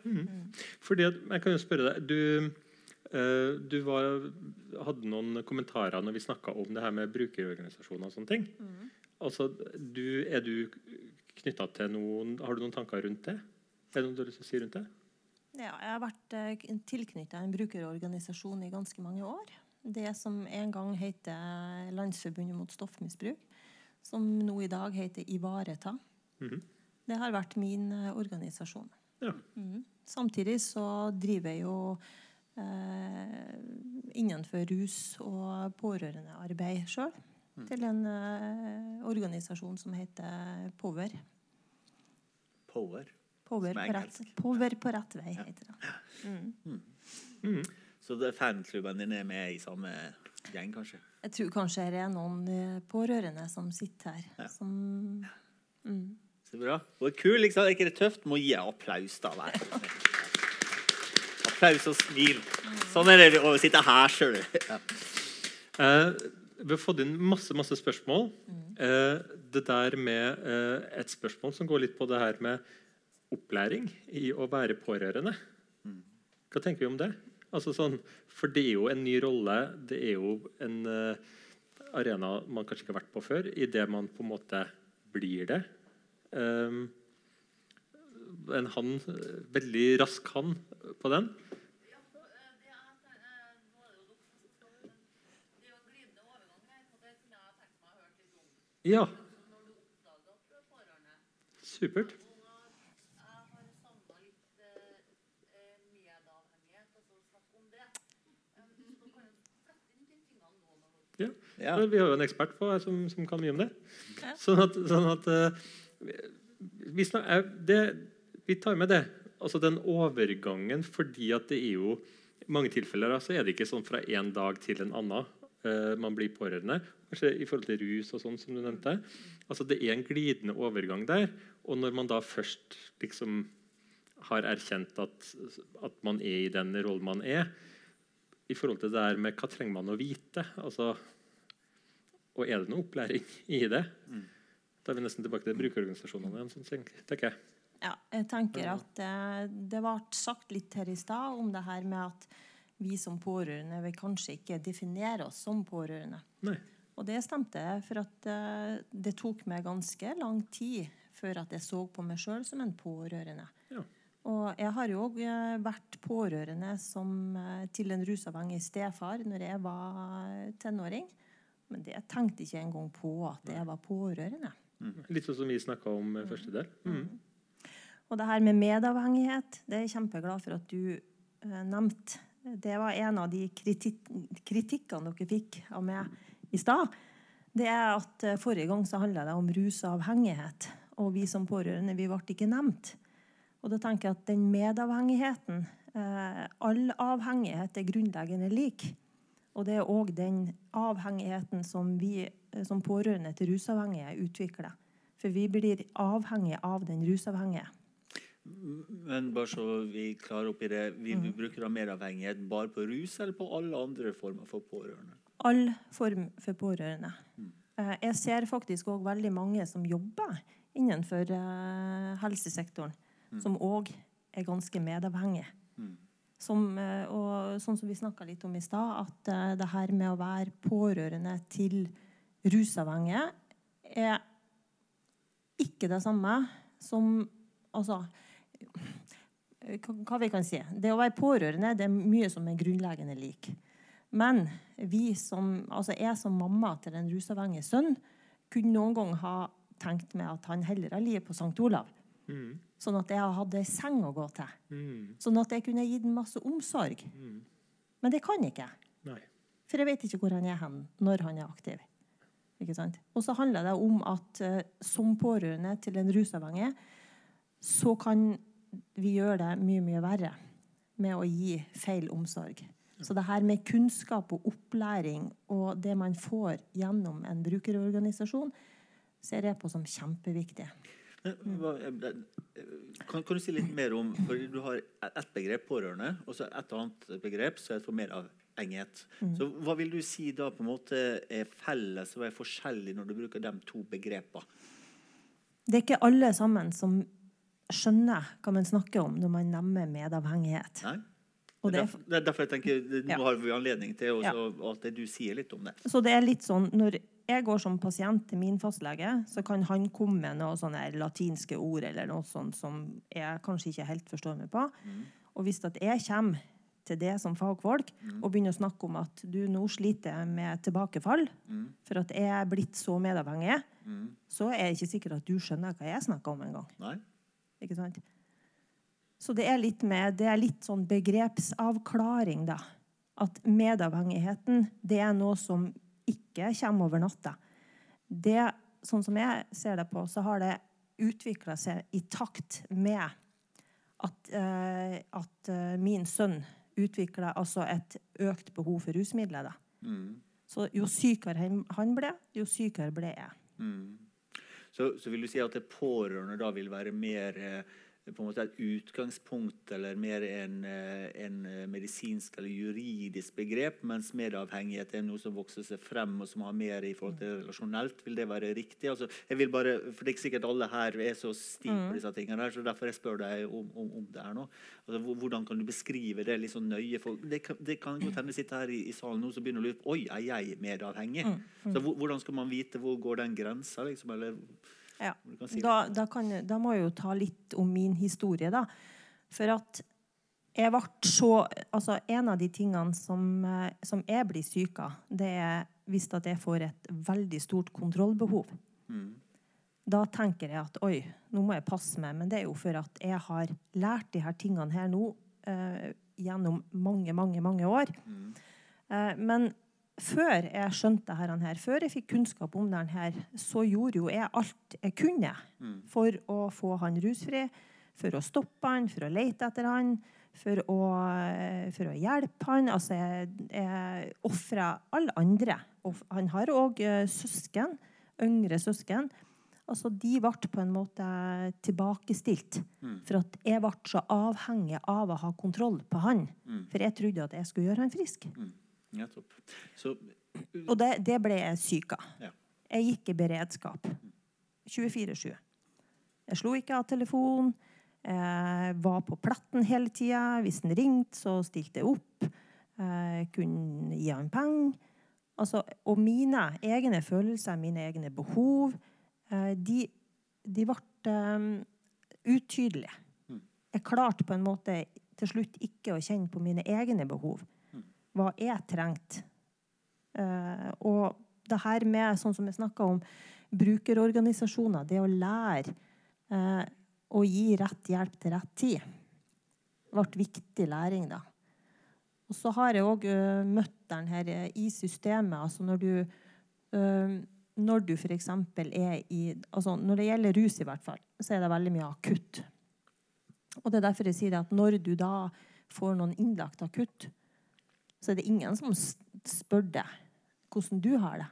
Fordi at, jeg kan jo spørre deg Du, uh, du var, hadde noen kommentarer når vi snakka om det her med brukerorganisasjoner og sånne ting. Altså, du, er du knytta til noen Har du noen tanker rundt det? Er det noe du har lyst til å si rundt det? Ja, jeg har vært eh, tilknyttet en brukerorganisasjon i ganske mange år. Det som en gang heter Landsforbundet mot stoffmisbruk, som nå i dag heter Ivareta. Mhm. Det har vært min eh, organisasjon. Ja. Mhm. Samtidig så driver jeg jo eh, innenfor rus- og pårørendearbeid sjøl. Til en eh, organisasjon som heter Power. Power. Power er på, rett. Power på rett vei, heter det. Så det, fanklubben din er med i samme gjeng, kanskje? Jeg tror kanskje det er noen eh, pårørende som sitter her. Ja. Som, mm. Så bra. Og kul, liksom. Er ikke det tøft? Må gi applaus, da. Vær. applaus og smil. Sånn er det å sitte her sjøl. Ja. Eh, vi har fått inn masse masse spørsmål. Eh, det der med uh, Et spørsmål som går litt på det her med opplæring i å være pårørende. Hva tenker vi om det? Altså sånn, for det er jo en ny rolle. Det er jo en uh, arena man kanskje ikke har vært på før, idet man på en måte blir det. Um, en han, eh, veldig rask han på den. Ja, for, eh, det er at, eh, nå er det jo dere som skal det, men det er jo en glidende overgang her, og det kunne jeg tenkt meg å høre litt om. Ja, Så når du oppdager at du er pårørende, supert. og jeg har savnet litt eh, eh, medavhengighet, altså snakk om det. Eh, Så du kan jo sette inn de tingene nå når du Ja. Vi har jo en ekspert på her som, som kan mye om det. Ja. Sånn at, sånn at eh, vi, snak, eh, det, vi tar med det. Altså den overgangen, fordi at det er jo i mange tilfeller så er det ikke sånn fra en dag til en annen eh, man blir pårørende. Kanskje i forhold til rus og sånn som du nevnte. Altså Det er en glidende overgang der. Og når man da først liksom har erkjent at, at man er i den rollen man er, i forhold til det der med hva trenger man å vite? Altså, og er det noe opplæring i det? Da er vi nesten tilbake til brukerorganisasjonene igjen. Sånn, tenker jeg. Ja, jeg tenker at eh, det ble sagt litt her i stad om det her med at vi som pårørende vil kanskje ikke definere oss som pårørende. Nei. Og det stemte, for at eh, det tok meg ganske lang tid før at jeg så på meg sjøl som en pårørende. Ja. Og jeg har jo òg vært pårørende som, eh, til en rusavhengig stefar når jeg var tenåring. Men det tenkte ikke engang på at jeg var pårørende. Litt sånn som vi snakka om i første del. Mm. Og det her med medavhengighet, det er jeg kjempeglad for at du eh, nevnte. Det var en av de kritikk, kritikkene dere fikk av meg i stad. Det er at eh, forrige gang så handla det om rusavhengighet, og vi som pårørende vi ble ikke nevnt. Og da tenker jeg at den medavhengigheten eh, All avhengighet er grunnleggende lik. Og det er òg den avhengigheten som vi eh, som pårørende til rusavhengige utvikler. For vi blir avhengige av den rusavhengige. Men bare så vi klarer opp i det, vil du bruke mer avhengighet bare på rus eller på alle andre former for pårørende? All form for pårørende. Eh, Jeg ser faktisk òg veldig mange som jobber innenfor eh, helsesektoren, som òg er ganske medavhengige. Som, eh, og sånn som vi snakka litt om i stad, at eh, det her med å være pårørende til rusavhengige er ikke det samme som Altså hva vi kan si. Det å være pårørende det er mye som er grunnleggende lik. Men vi som, altså jeg som mamma til en rusavhengig sønn kunne noen gang ha tenkt meg at han heller har livet på St. Olav. Mm. Sånn at jeg hadde ei seng å gå til. Mm. Sånn at jeg kunne gitt ham masse omsorg. Men det kan ikke jeg. For jeg vet ikke hvor han er hen når han er aktiv. Ikke sant? Og så handler det om at uh, som pårørende til en rusavhengig, så kan vi gjøre det mye, mye verre med å gi feil omsorg. Så det her med kunnskap og opplæring og det man får gjennom en brukerorganisasjon, ser jeg på som kjempeviktig. Men hva- eh, Kan, kan du si litt mer om for Du har ett begrep, pårørende, og så et annet begrep som er for Mm. Så Hva vil du si da på en måte er felles og er forskjellig når du bruker de to begrepene? Det er ikke alle sammen som skjønner hva man snakker om når man nevner medavhengighet. Nei? Det, er er derfor, er derfor jeg tenker Nå Ja. Har vi anledning til også, Ja. at du sier litt om det. Så det er litt sånn, når jeg går som pasient til min fastlege, så kan han komme med noen sånne latinske ord eller noe sånt som jeg kanskje ikke helt forstår meg på. Og hvis at jeg kommer til det som fagfolk og begynner å snakke om at du nå sliter med tilbakefall for at jeg er blitt så medavhengig, så er det ikke sikkert at du skjønner hva jeg snakker om engang. Ikke sant? Så det er litt med Det er litt sånn begrepsavklaring, da. At medavhengigheten, det er noe som ikke kommer over natta. Det, sånn som jeg ser det på, så har det utvikla seg i takt med at, eh, at eh, min sønn utvikla altså et økt behov for rusmidler. Da. Så jo sykere han- ble, jo sykere ble jeg. Så, så vil du si at det pårørende da vil være mer eh, på en måte et utgangspunkt eller mer en, eh, en eh, medisinsk eller juridisk begrep, mens medavhengighet er noe som vokser seg frem og som har mer i forhold til relasjonelt. Vil det være riktig? Altså, jeg vil bare, for Det er ikke sikkert alle her er så stive på disse tingene, her, så derfor jeg spør deg om, om, om det her nå. Altså, hvordan kan du beskrive det litt sånn nøye? For det kan, det kan godt hende sitte her i, i salen nå så begynner å lure på Oi, er jeg medavhengig? Så Hvordan skal man vite hvor går den grensa? Liksom, eller, Ja. si. Da, da, kan, da må jeg jo ta litt om min historie, da. For at jeg ble så Altså, en av de tingene som, eh, som jeg blir syk av, det er hvis at jeg får et veldig stort kontrollbehov. Da tenker jeg at oi, nå må jeg passe meg. Men det er jo for at jeg har lært de her tingene her nå eh, gjennom mange, mange, mange år. Eh, men før jeg skjønte dette her, før jeg fikk kunnskap om dette her, så gjorde jo jeg alt jeg kunne for å få han rusfri, for å stoppe han, for å lete etter han, for å, eh, for å hjelpe han. Altså, jeg, jeg ofra alle andre. Og han har òg søsken, yngre søsken. Altså, de ble på en måte tilbakestilt. For at jeg ble så avhengig av å ha kontroll på han. For jeg trodde at jeg skulle gjøre han frisk. Nettopp. Så Og det, det ble jeg syk av. Ja. Jeg gikk i beredskap 24-7. Jeg slo ikke av telefon. Jeg var på platten hele tida. Hvis den ringte, så stilte jeg opp. Jeg kunne gi han penger. Altså, og mine egne følelser, mine egne behov, eh, de, de ble eh, utydelige. Jeg klarte på en måte til slutt ikke å kjenne på mine egne behov. Hva jeg trengte. Eh, og det her med, sånn som jeg snakka om, brukerorganisasjoner, det å lære eh, å gi rett hjelp til rett tid, ble viktig læring, da. Og så har jeg òg møtt den her eh, i systemet. Altså når du eh, Når du f.eks. er i altså Når det gjelder rus, i hvert fall, så er det veldig mye akutt. Og det er derfor jeg sier at når du da får noen innlagt akutt, så er det ingen som spør deg hvordan du har det.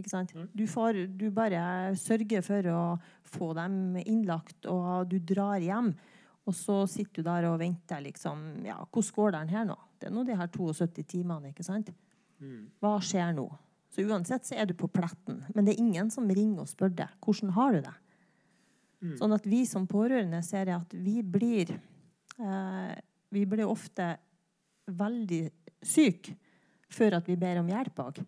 Ikke sant? Du, får, du bare sørger for å få dem innlagt, og du drar hjem. Og så sitter du der og venter, liksom. Ja, hvordan går den her nå? Det er nå de her 72 timene, ikke sant? Hva skjer nå? Så uansett så er du på pletten. Men det er ingen som ringer og spør deg hvordan har du det. Sånn at vi som pårørende ser at vi blir eh, Vi blir ofte veldig syke før at vi ber om hjelp òg.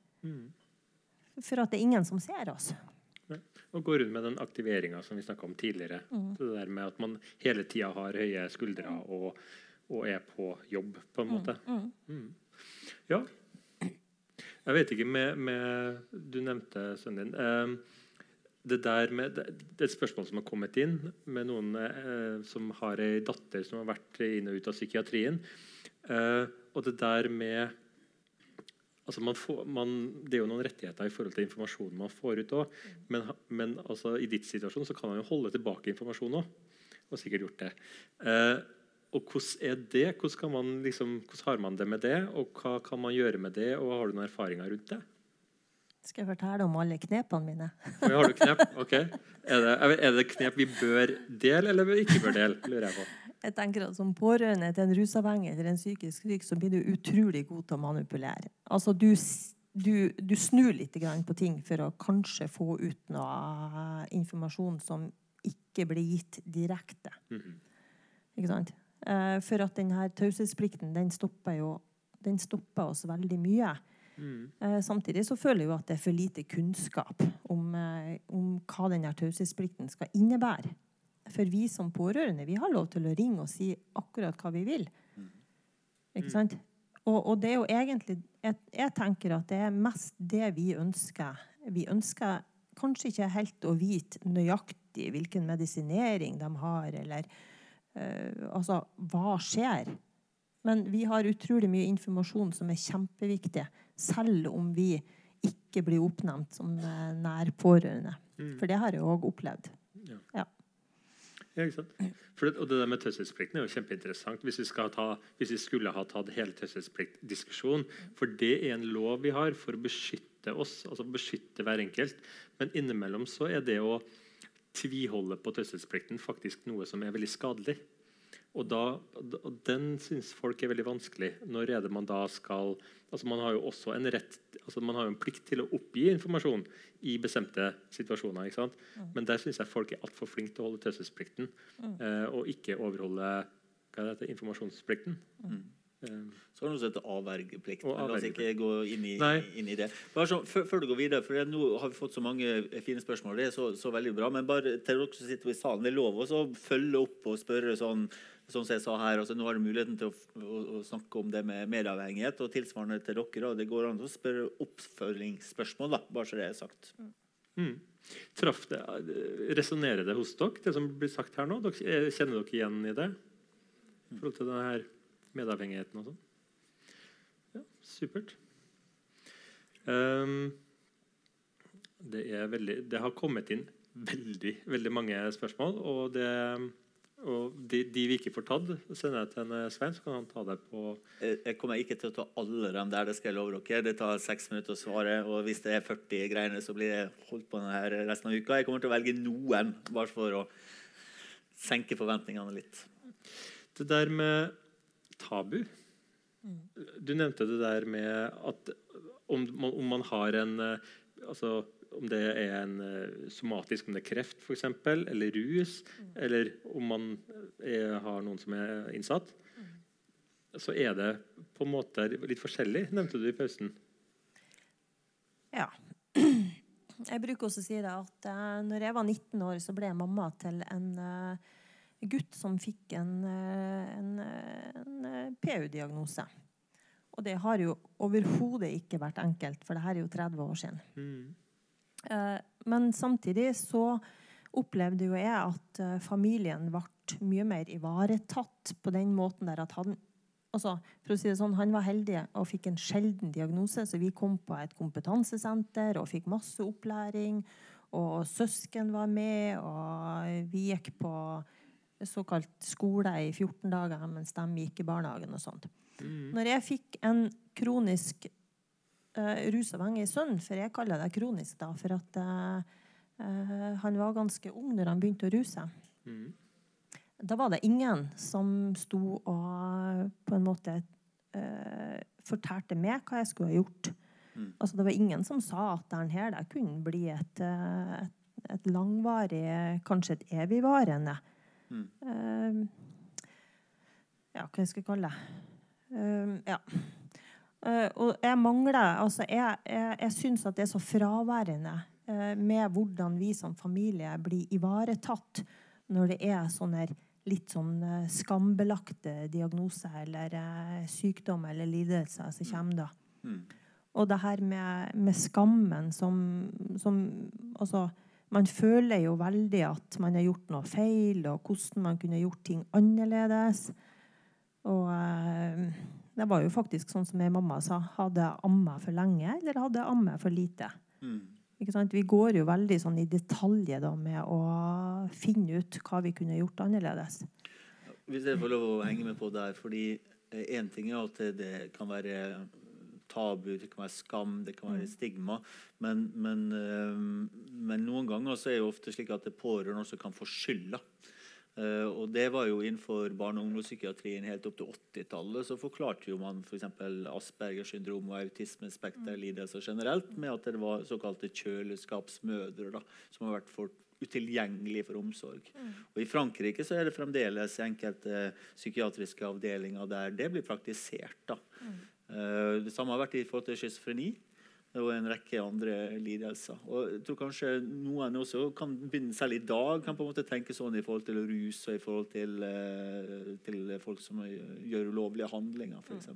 For at det er ingen som ser oss. Og gå rundt med den aktiveringa som vi snakka om tidligere. Det der med at man hele tida har høye skuldre og, og er på jobb, på en måte. Mm. Ja. Jeg vet ikke med, med Du nevnte sønnen din. Eh, det der med, det, det er et spørsmål som har kommet inn med noen eh, som har ei datter som har vært inn og ut av psykiatrien. Eh, og det der med altså man får, man, Det er jo noen rettigheter i forhold til informasjonen man får ut òg. Men, men altså, i ditt situasjon så kan man jo holde tilbake informasjon òg. Og sikkert gjort det. Eh, og hvordan er det? Hvordan, man liksom, hvordan har man det med det? Og hva kan man gjøre med det? Og har du noen erfaringer rundt det? Skal jeg fortelle om alle knepene mine? Har du knep? Ok. Er det, er det knep vi bør dele, eller ikke bør dele? lurer jeg på. Jeg tenker at Som pårørende til en rusavhengig eller en psykisk syk, så blir du utrolig god til å manipulere. Altså, du, du, du snur litt på ting for å kanskje få ut noe informasjon som ikke blir gitt direkte. Ikke sant? Eh, For at denne taushetsplikten den stopper jo den stopper oss veldig mye. Mm. Samtidig så føler jeg jo at det er for lite kunnskap om, eh, om hva denne taushetsplikten skal innebære. For vi som pårørende vi har lov til å ringe og si akkurat hva vi vil. Ikke sant? Og, og det er jo egentlig jeg, jeg tenker at det er mest det vi ønsker. Vi ønsker kanskje ikke helt å vite nøyaktig hvilken medisinering de har, eller eh, altså hva skjer. Men vi har utrolig mye informasjon som er kjempeviktig, selv om vi ikke blir oppnevnt som eh, nær pårørende. For det har jeg òg opplevd. Ja. Ja, sant? For det, og det der med taushetsplikten er jo kjempeinteressant hvis vi, skal ta, hvis vi skulle ha tatt hele taushetspliktdiskusjonen. For det er en lov vi har for å beskytte oss, altså beskytte hver enkelt. Men innimellom så er det å tviholde på taushetsplikten faktisk noe som er veldig skadelig. Og, da, Den syns folk er veldig vanskelig. Når er det man da skal altså Man har jo også en rett, altså man har jo en plikt til å oppgi informasjon i bestemte situasjoner. ikke sant? Men der syns jeg folk er altfor flinke til å holde taushetsplikten eh, og ikke overholde hva det, informasjonsplikten. Eh, Så har du som heter avvergeplikt. Men La oss ikke gå inn i, inn i det. Bare sånn, før, før du går videre, for Nå har vi fått så mange fine spørsmål. Det er så, så veldig bra. Men bare til dere som sitter i salen, det er lov å følge opp og spørre sånn Sånn som jeg sa her, altså Nå har du muligheten til å, å, å snakke om det med medieavhengighet Og tilsvarende til dere. Og det går an å spørre oppfølgingsspørsmål, da, bare så det er sagt. Mm. Traff det, Resonnerer det hos dere, det som blir sagt her nå? Dere, eh, kjenner dere igjen i det? I forhold til denne her medavhengigheten og sånn? Ja, supert. Um, det, veldig, det har kommet inn veldig, veldig mange spørsmål. Og, det, og de, de vi ikke får tatt, sender jeg til en eh, Svein, så kan han ta det på Jeg jeg kommer ikke til å ta alle dem der, det skal jeg love dere. Det tar seks minutter å svare. Og hvis det er 40 greiene, så blir det holdt på denne her resten av uka. Jeg kommer til å velge noen, bare for å senke forventningene litt. Det der med tabu Du nevnte det der med at om man, om man har en eh, altså om det er en eh, somatisk, om det er kreft f.eks., eller rus, eller om man er, har noen som er innsatt, så er det på en måte litt forskjellig, nevnte du i pausen. Ja. Jeg bruker også å si det at eh, når jeg var 19 år, så ble jeg mamma til en eh, gutt som fikk en, eh, en, eh, en eh, PU-diagnose. Og det har jo overhodet ikke vært enkelt, for det her er jo 30 år siden. Eh, men samtidig så opplevde jo jeg at familien ble mye mer ivaretatt på den måten der at han altså, for å si det sånn, Han var heldig og fikk en sjelden diagnose, så vi kom på et kompetansesenter og fikk masse opplæring. Og søsken var med, og vi gikk på såkalt skole i 14 dager mens de gikk i barnehagen og sånt. Når jeg fikk en kronisk uh, rusavhengig sønn, for jeg kaller det kronisk da, for at uh, han var ganske ung når han begynte å ruse. Da var det ingen som sto og på en måte uh, fortalte meg hva jeg skulle ha gjort. Altså, det var ingen som sa at den her det kunne bli et, et, et langvarig, kanskje et evigvarende eh, Ja, hva jeg skal kalle det. Uh, ja. Uh, og jeg mangler altså Jeg, jeg, jeg syns at det er så fraværende uh, med hvordan vi som familie blir ivaretatt når det er sånne litt sånn eh, skambelagte diagnoser eller sykdom eller lidelser som kommer da. Og det her med, med skammen som, som Altså, man føler jo veldig at man har gjort noe feil, og hvordan man kunne gjort ting annerledes. Og eh, det var jo faktisk sånn som jeg mamma sa. Hadde jeg amma for lenge, eller hadde jeg amma for lite? Ikke sant? Vi går jo veldig sånn i detalj da, med å finne ut hva vi kunne gjort annerledes. Hvis jeg får lov å henge med på der, fordi én ting er at det kan være tabu, det kan være skam, det kan være stigma. Men, men, eh, men noen ganger så er det ofte slik at det pårørende også kan få skylda. Eh, og det var jo innenfor barne- og ungdomspsykiatrien helt opp til 80-tallet. Så forklarte jo man f.eks. Aspergers syndrom og autismespekterlidelser generelt med at det var såkalte kjøleskapsmødre da, som har vært for utilgjengelig for omsorg. Og I Frankrike så er det fremdeles enkelte psykiatriske avdelinger der det blir praktisert. da. Eh, det samme har vært i forhold til schizofreni og en rekke andre lidelser. Og jeg tror kanskje noen også kan begynne, selv i dag, kan på en måte tenke sånn i forhold til rus og i forhold til, eh, til folk som gjør ulovlige handlinger, f.eks.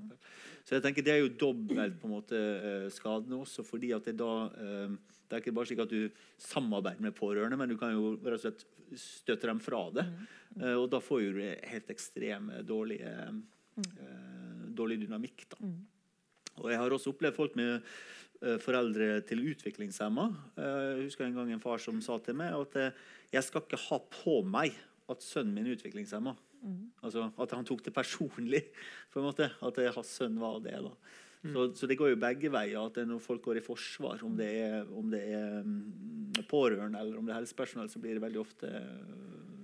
Så jeg tenker det er jo dobbelt på en måte eh, skadende også, fordi at det da eh, det er ikke bare slik at du samarbeider med pårørende, men du kan jo rett og slett støte dem fra det. Eh, og da får du helt ekstreme dårlige eh, dårlig dynamikk. da. Og jeg har også opplevd folk med uh, foreldre til utviklingshemma. Uh, jeg husker en gang en far som sa til meg at uh, jeg skal ikke ha på meg at sønnen min er utviklingshemma. Altså At han tok det personlig. på en måte, At hans sønn var det. da. Så, så det går jo begge veier. at Når folk går i forsvar, om det er, om det er mm, pårørende eller om det er helsepersonell, så blir det veldig ofte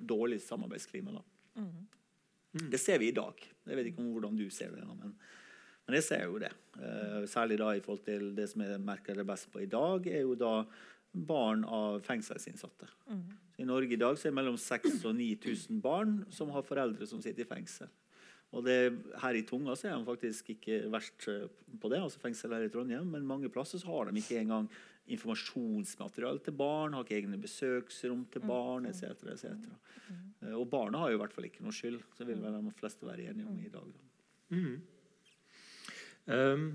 dårlig samarbeidsklima. da. Det ser vi i dag. Jeg vet ikke om hvordan du ser det. men, men jeg ser jo det. Uh, særlig da i forhold til det som jeg merker det best på i dag, er jo da barn av fengselsinnsatte. I Norge i dag så er det mellom 6000 og 9000 barn som har foreldre som sitter i fengsel. Og det, Her i Tunga så er de faktisk ikke verst eh, på det, altså fengsel her i Trondheim, men mange plasser så har de ikke engang informasjonsmateriale til barn, har ikke egne besøksrom til barn etc. etc. Eh, Og barna har jo i hvert fall ikke noe skyld, så vil vel de fleste være enige om i dag. Da. Um,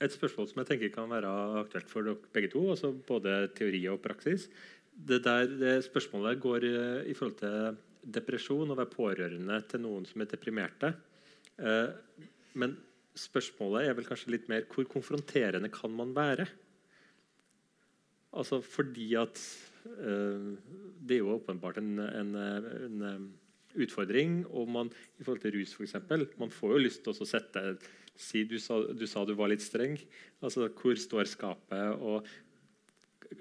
et spørsmål som jeg tenker kan være aktuelt for dere begge to, altså både teori og praksis. Det, der, det spørsmålet går eh, i forhold til depresjon og være pårørende til noen som er deprimerte. Eh, men spørsmålet er vel kanskje litt mer hvor konfronterende kan man være? Altså fordi at uh, Det er jo åpenbart en, en, en eh, utfordring. Og man, i forhold til rus, f.eks. Man får jo lyst til å sette si, du, sa, du sa du var litt streng. Altså, hvor står skapet? og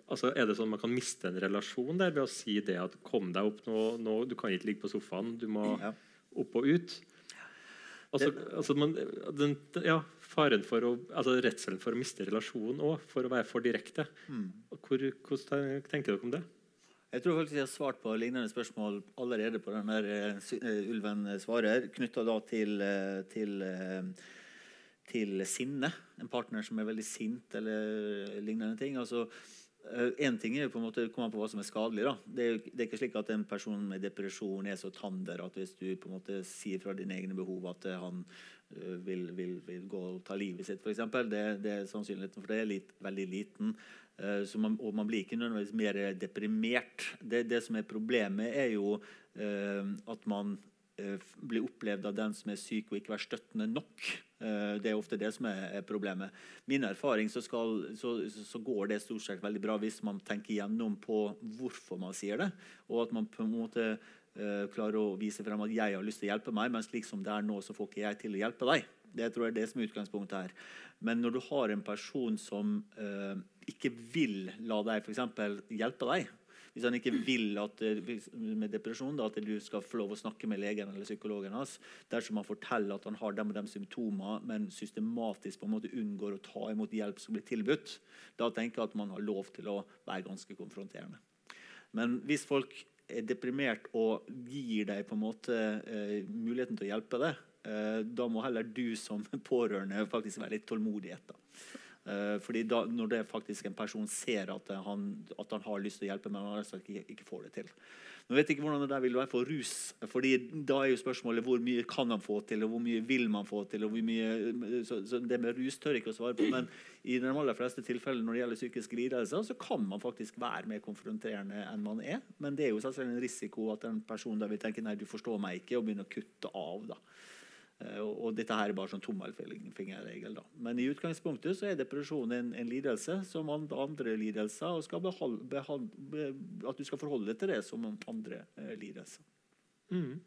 altså, Er det sånn man kan miste en relasjon der ved å si det at kom deg opp nå, nå du kan ikke ligge på sofaen, du må Ja. opp og ut? Altså, altså man, den, ja, faren for å, altså Redselen for å miste relasjonen òg, for å være for direkte. Hvor, hvordan tenker dere om det? Jeg tror faktisk jeg har svart på lignende spørsmål allerede på den der uh, sy- eh, Ulven svarer, knytta da til, uh, til, uh, til sinne. En partner som er veldig sint eller lignende ting. altså Én ting er jo på en måte komme på hva som er skadelig. da. Det er, det er ikke slik at en person med depresjon er så tander at hvis du på en måte sier fra dine egne behov at eh, han eh, vil, vil, vil gå og ta livet sitt, f.eks. Det, det er sannsynligheten for det er litt, veldig liten. Eh, man, og man blir ikke nødvendigvis mer deprimert. Det, det som er problemet, er jo eh, at man eh, blir opplevd av den som er syk, og ikke være støttende nok. Eh, Det er ofte det som er problemet. Min erfaring så, skal, så, så går det stort sett veldig bra hvis man tenker gjennom på hvorfor man sier det, og at man på en måte eh, klarer å vise frem at 'jeg har lyst til å hjelpe meg', men slik som det er nå, så får ikke jeg til å hjelpe deg. Det tror jeg er det som er utgangspunktet her. Men når du har en person som eh, ikke vil la deg for eksempel hjelpe deg Hvis han ikke vil at eh, med depresjon da, at du skal få lov å snakke med legen eller psykologen hans, dersom han forteller at han har dem og dem symptomer, men systematisk på en måte unngår å ta imot hjelp som blir tilbudt, da tenker jeg at man har lov til å være ganske konfronterende. Men hvis folk er deprimert og gir deg på en måte eh, muligheten til å hjelpe deg, eh, da må heller du som pårørende faktisk være litt tålmodighet. da. Eh, fordi da, Når det faktisk en person ser at eh, han, at han har lyst til å hjelpe, men han ikke, ikke får det til. Nå vet jeg ikke hvordan det der vil være for rus. fordi da er jo spørsmålet hvor mye kan han få til, og hvor mye vil man få til. og hvor mye, så, så Det med rus tør jeg ikke å svare på. Men i de aller fleste tilfeller når det gjelder psykiske lidelser, så kan man faktisk være mer konfronterende enn man er. Men det er jo selvfølgelig en risiko at en person da vil tenke nei, du forstår meg ikke, og begynne å kutte av. da. Eh, Og, dette her er bare sånn tommelfingerregel. da. Men i utgangspunktet så er depresjon en, en lidelse som andre, lidelser, og skal behold, behold, be, at du skal forholde deg til det som andre eh, lidelser. Mm.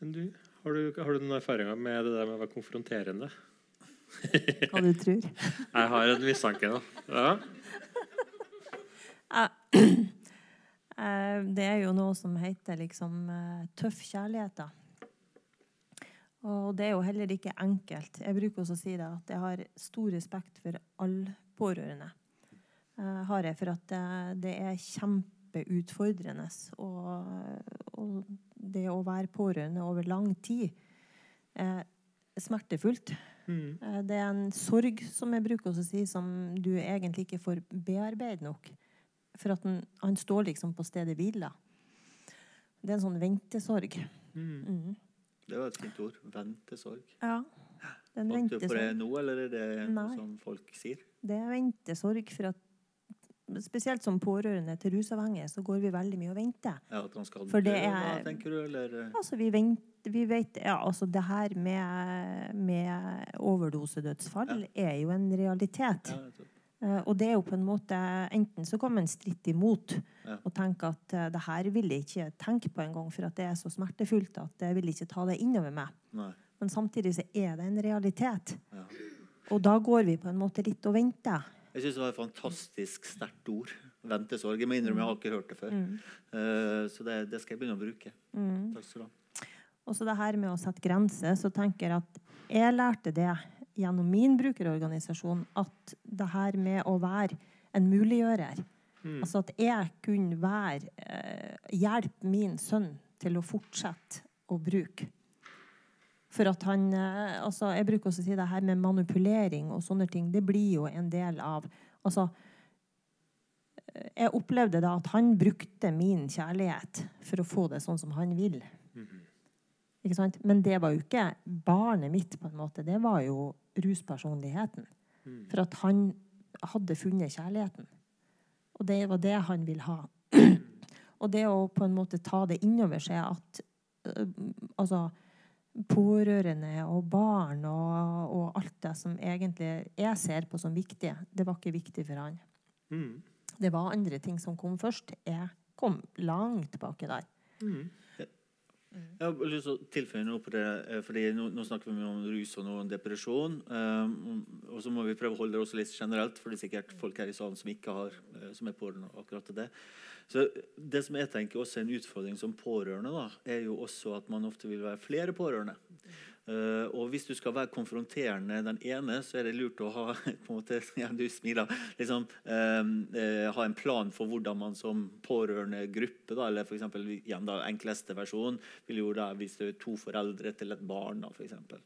Men du, har, du, har du noen erfaringer med det der med å være konfronterende? Hva du tror. Jeg har en mistanke, nå. Ja. Eh, Det er jo noe som heter liksom eh, tøff kjærlighet, da. Og det er jo heller ikke enkelt. Jeg bruker også å si det at jeg har stor respekt for alle pårørende. Eh, har jeg for at det, det er kjempeutfordrende. Og, og det å være pårørende over lang tid er smertefullt. Mm. Eh, Det er en sorg, som jeg bruker også å si, som du egentlig ikke får bearbeide nok. For at han, han står liksom på stedet hvil. Det er en sånn ventesorg. Mm. Mm. Det var et fint ord. Ventesorg. Ja. Det er en Fant du på det ventesorg. nå, eller er det noe Nei. som folk sier? Det er ventesorg for at Spesielt som pårørende til rusavhengige så går vi veldig mye og venter. Ja, At han skal For dø, er- tenker du? Eller eh, Altså, vi, venter vi vet Ja, altså, det her med, med overdosedødsfall er jo en realitet. ja, og det er jo på en måte Enten så kommer en stritt imot Ja. og tenker at eh, det her vil jeg ikke tenke på engang, for at det er så smertefullt at jeg vil ikke ta det innover meg. Nei. Men samtidig så er det en realitet. Ja. Og da går vi på en måte litt og venter. Jeg syns det var et fantastisk sterkt ord. Ventesorg. Jeg må innrømme jeg har ikke hørt det før. Eh, så det, det skal jeg begynne å bruke. Takk skal du ha. Og så det her med å sette grenser, så tenker jeg at jeg lærte det gjennom min brukerorganisasjon at det her med å være en muliggjører Altså at jeg kunne være eh, hjelpe min sønn til å fortsette å bruke. For at han eh, altså Jeg bruker også å si det her med manipulering og sånne ting. Det blir jo en del av Altså eh, Jeg opplevde da at han brukte min kjærlighet for å få det sånn som han vil. Ikke sant? Men det var jo ikke barnet mitt, på en måte. Det var jo ruspersonligheten. For at han hadde funnet kjærligheten. Og det var det han ville ha. Og det å på en måte ta det innover seg at øh, altså pårørende og barn og, og alt det som egentlig jeg ser på som viktig, det var ikke viktig for han. Mm. Det var andre ting som kom først. Jeg kom langt tilbake der. Jeg har lyst til å tilføye noe på det. eh, fordi Nå, nå snakker vi om rus og noe om depresjon. Um, og så må vi prøve å holde det også litt generelt, for det er sikkert folk her i salen som ikke har, eh, som er pårørende akkurat til det. Så Det som jeg tenker også er en utfordring som pårørende, da, er jo også at man ofte vil være flere pårørende. Eh, og hvis du skal være konfronterende den ene, så er det lurt å ha på en måte, ja, du smiler, liksom, um, uh, ha en plan for hvordan man som pårørende gruppe, da, eller for eksempel, igjen da, enkleste versjon, vil jo da hvis det er to foreldre til et barn. da, for eksempel.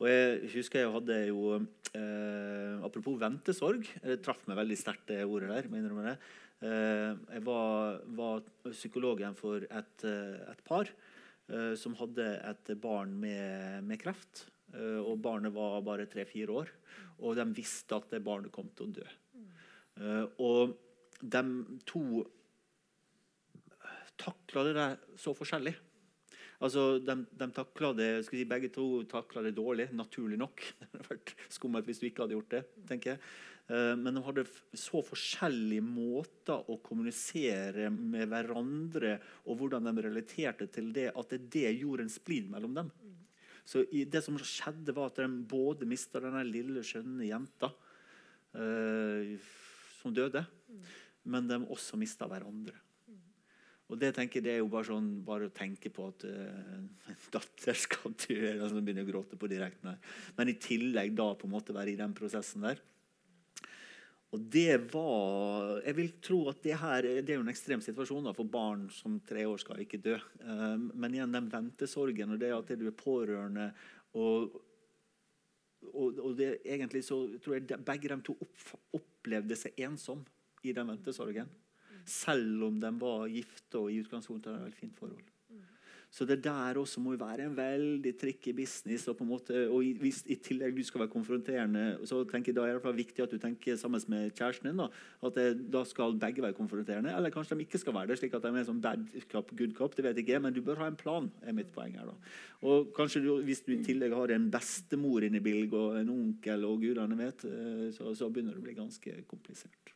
Og jeg husker jeg hadde jo eh, Apropos ventesorg. Det traff meg veldig sterkt, det ordet der. jeg det. Eh, jeg var, var psykologen for et, eh, et par eh, som hadde et barn med, med kreft. Eh, og barnet var bare tre-fire år. Og de visste at det barnet kom til å dø. Eh, og de to takla det der så forskjellig. Altså, de, de takla det, si, Begge to takla det dårlig, naturlig nok. Det hadde vært skummelt hvis du ikke hadde gjort det. tenker jeg. Eh, Men de hadde så forskjellige måter å kommunisere med hverandre og hvordan de relaterte til det, at det, gjorde en splid mellom dem. Så Det som skjedde, var at de både mista denne lille, skjønne jenta eh, som døde, men de også mista hverandre. Og det tenker det er jo bare sånn bare å tenke på at uh, en datter skal dø altså Nå begynner jeg å gråte på direkten her. Men i tillegg da på en måte være i den prosessen der. Og det var Jeg vil tro at det her det er jo en ekstrem situasjon da, for barn som tre år skal ikke dø. Eh, men igjen den ventesorgen og det at du er pårørende og og, og det, egentlig så tror jeg begge de to opp, opplevde seg ensom i den ventesorgen. Selv om de var gifte og i utgangspunktet hadde et fint forhold. Så det der også må være en veldig tricky business. Og måte, og hvis i tillegg du skal være konfronterende, så tenker jeg da er det viktig at du tenker sammen med kjæresten din. Da, at det, da skal begge være konfronterende. Eller kanskje de ikke skal være det, slik at de er sånn bad cop, good cop. det vet jeg ikke, Men du bør ha en plan, er mitt poeng her. da. Og kanskje du, Hvis du i tillegg har en bestemor inne i bildet, og en onkel, og gudene vet, eh, så, så begynner det å bli ganske komplisert.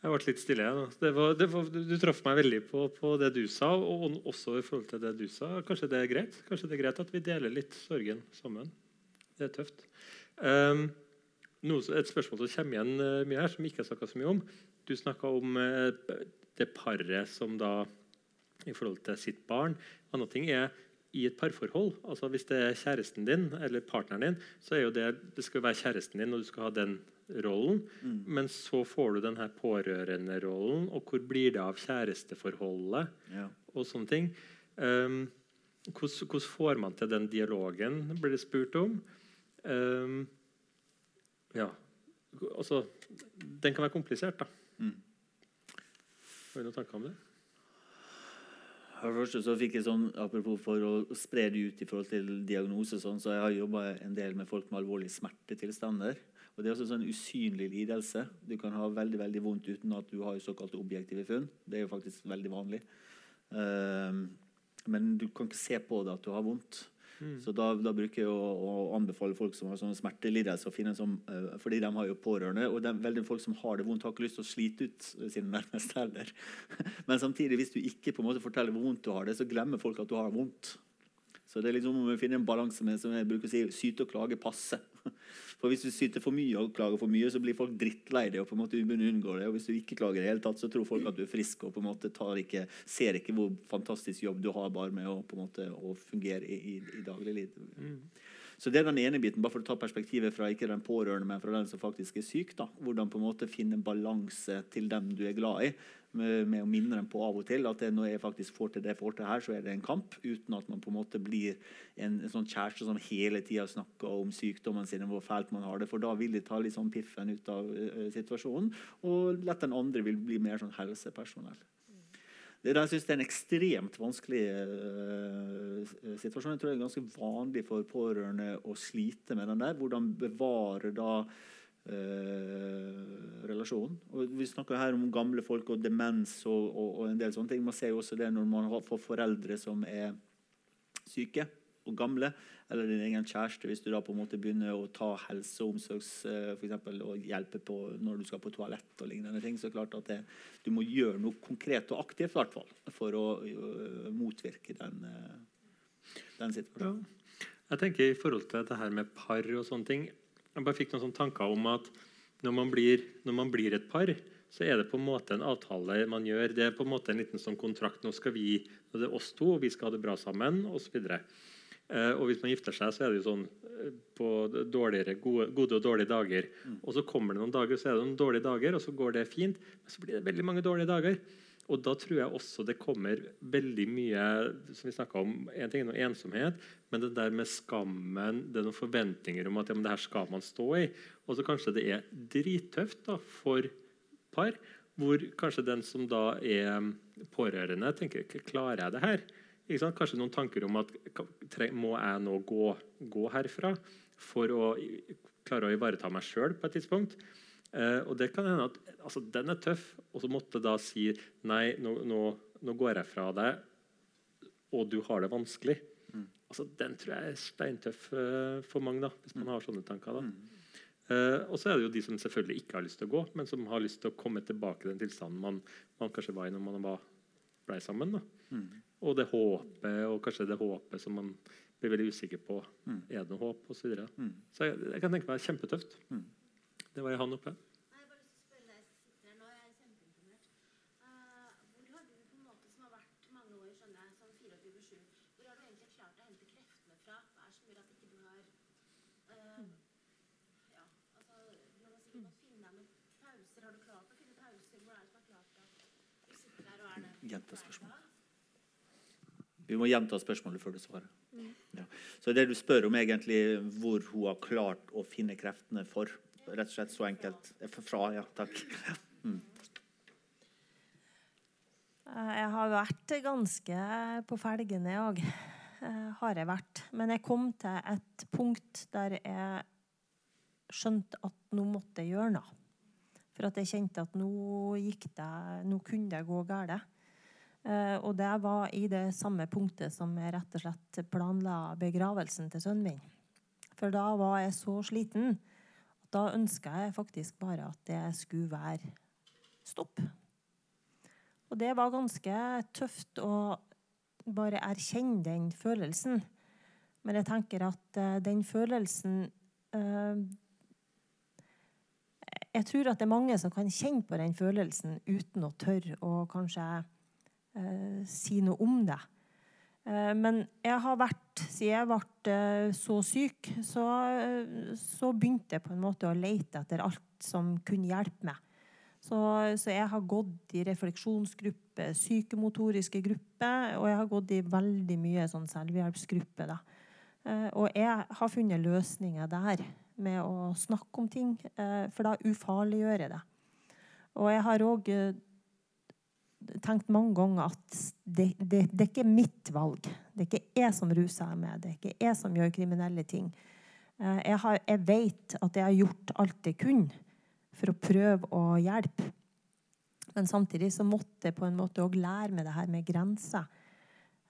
Jeg ble litt stille. Det du, traff meg veldig på, på det du sa, og og også i forhold til det du sa. Kanskje det er greit Kanskje det er greit at vi deler litt sorgen sammen. Det er tøft. Um, noe, et spørsmål som kommer igjen eh, mye her, som vi ikke har snakka så mye om. Du snakka om eh, det paret som da i forhold til sitt barn. Annen ting er i et parforhold. altså Hvis det er kjæresten din eller partneren din, så er jo det det skal være kjæresten din, og du skal ha den rollen. Men så får du den her pårørenderollen, og hvor blir det av kjæresteforholdet? Ja. og sånne ting. Um, hvordan, hvordan får man til den dialogen, blir det spurt om. Um, ja, altså Den kan være komplisert, da. Mm. Har du noen tanker om det? For det første så fikk jeg sånn, Apropos for å spre det ut i forhold til diagnose, sånn, så jeg har jobba en del med folk med alvorlige smertetilstander. Og Det er også sånn usynlig lidelse. Du kan ha veldig veldig vondt uten at du har såkalte objektive funn. Det er jo faktisk veldig vanlig. Ehm, men du kan ikke se på det at du har vondt. Så da, da bruker jeg å, å anbefale folk som har sånn smertelidelse, å finne en sånn, eh, fordi de har jo pårørende. Og de, veldig folk som har det vondt, har ikke lyst til å slite ut sine nærmeste heller. Men samtidig, hvis du ikke på en måte forteller hvor vondt du har det, så glemmer folk at du har vondt. Så det er liksom om å finne en balanse med som jeg bruker å si, syte og klage passe. For Hvis du syter for mye og klager for mye, så blir folk drittlei det. og på en måte unngår det. Og hvis du ikke klager i det hele tatt, så tror folk at du er frisk og på en måte ikke, ser ikke hvor fantastisk jobb du har bare med å, på en måte, å fungere i, i, i dagliglivet. Mm. Så det er den ene biten, bare for å ta perspektivet fra ikke den pårørende, men fra den som faktisk er syk. da. Hvordan på en måte finne balanse til dem du er glad i, med, å minne dem på av og til at når jeg faktisk får til det jeg får til her, så er det en kamp. Uten at man på en måte blir en, en sånn kjæreste som hele tida snakker om sykdommen sin og hvor fælt man har det. For da vil de ta litt sånn piffen ut av uh, situasjonen, og lett den andre vil bli mer sånn helsepersonell. Det der synes jeg er en ekstremt vanskelig uh, situasjon. Jeg tror det er ganske vanlig for pårørende å slite med den der. Hvordan bevare da uh, relasjonen. Og vi snakker her om gamle folk og demens og, og, og, en del sånne ting. Man ser jo også det når man får foreldre som er syke og gamle eller din egen kjæreste, hvis du da på en måte begynner å ta helse- og omsorgs eh, for eksempel, og hjelpe på når du skal på toalett og lignende ting, så er det klart at det, du må gjøre noe konkret og aktivt hvert fall, for å uh, motvirke den, uh, den situasjonen. Ja. Jeg tenker I forhold til dette her med par og sånne ting Jeg bare fikk noen sånne tanker om at når man blir, når man blir et par, så er det på en måte en avtale man gjør. Det er på en måte en liten sånn kontrakt. Nå skal vi, nå er oss to, og vi skal ha det bra sammen, osv. Eh, og hvis man gifter seg, så er det jo sånn eh, på gode, gode, og dårlige dager. Mm. Og så kommer det noen dager, så er det noen dårlige dager, og så går det fint. Men så blir det veldig mange dårlige dager. Og da tror jeg også det kommer veldig mye som vi om, En ting er noe ensomhet, men det der med skammen, det er noen forventninger om at ja, det her skal man stå i. Og så kanskje det er drittøft da, for par, hvor kanskje den som da er pårørende, tenker klarer jeg det her? Kanskje noen tanker om at må jeg nå gå, gå herfra for å klare å ivareta meg sjøl på et tidspunkt. Eh, og det kan hende at altså, den er tøff, og så måtte da si nei, nå, nå, nå går jeg fra deg, og du har det vanskelig. Mm. Altså, den tror jeg er steintøff uh, for mange, da, hvis man mm. har sånne tanker. da. Mm. Uh, og så er det jo de som selvfølgelig ikke har lyst til å gå, men som har lyst til å komme tilbake til den tilstanden man, man kanskje var i når man var, ble sammen. da. Mm og det håpet, og kanskje det håpet som man blir veldig usikker på. Mm. Er det noe håp? Og så videre. så jeg, jeg, kan tenke meg kjempetøft. Det var han oppe. Gjenta spørsmålet. Vi må gjenta spørsmålet før du svarer. Mm. Ja. Så det du spør om, egentlig hvor hun har klart å finne kreftene for. Rett og slett så enkelt. Fra, ja. Takk. Mm. Eh, jeg har vært ganske på felgene òg. Eh, har jeg vært. Men jeg kom til et punkt der jeg skjønte at nå måtte jeg gjøre noe. For at jeg kjente at nå gikk det, nå kunne det gå galt. Uh, og det var i det samme punktet som jeg rett og slett planla begravelsen til sønnen min. For da var jeg så sliten da ønska jeg faktisk bare at det skulle være stopp. Og det var ganske tøft å bare erkjenne den følelsen. Men jeg tenker at uh, den følelsen uh, Jeg tror at det er mange som kan kjenne på den følelsen uten å tørre å kanskje eh, si noe om det. Eh, men jeg har vært, siden jeg ble eh, så syk, så, eh, så, begynte jeg på en måte å lete etter alt som kunne hjelpe meg. Så, så jeg har gått i refleksjonsgruppe, psykemotoriske grupper, og jeg har gått i veldig mye sånn selvhjelpsgruppe. Da. Eh, og jeg har funnet løsninger der med å snakke om ting, for da ufarliggjør jeg det. Og jeg har òg tenkt mange ganger at det, det, det, er ikke mitt valg. Det er ikke jeg som ruser meg. Det er ikke jeg som gjør kriminelle ting. Eh, jeg, har, jeg vet at jeg har gjort alt jeg kunne for å prøve å hjelpe. Men samtidig så måtte jeg på en måte òg lære meg det her med grenser.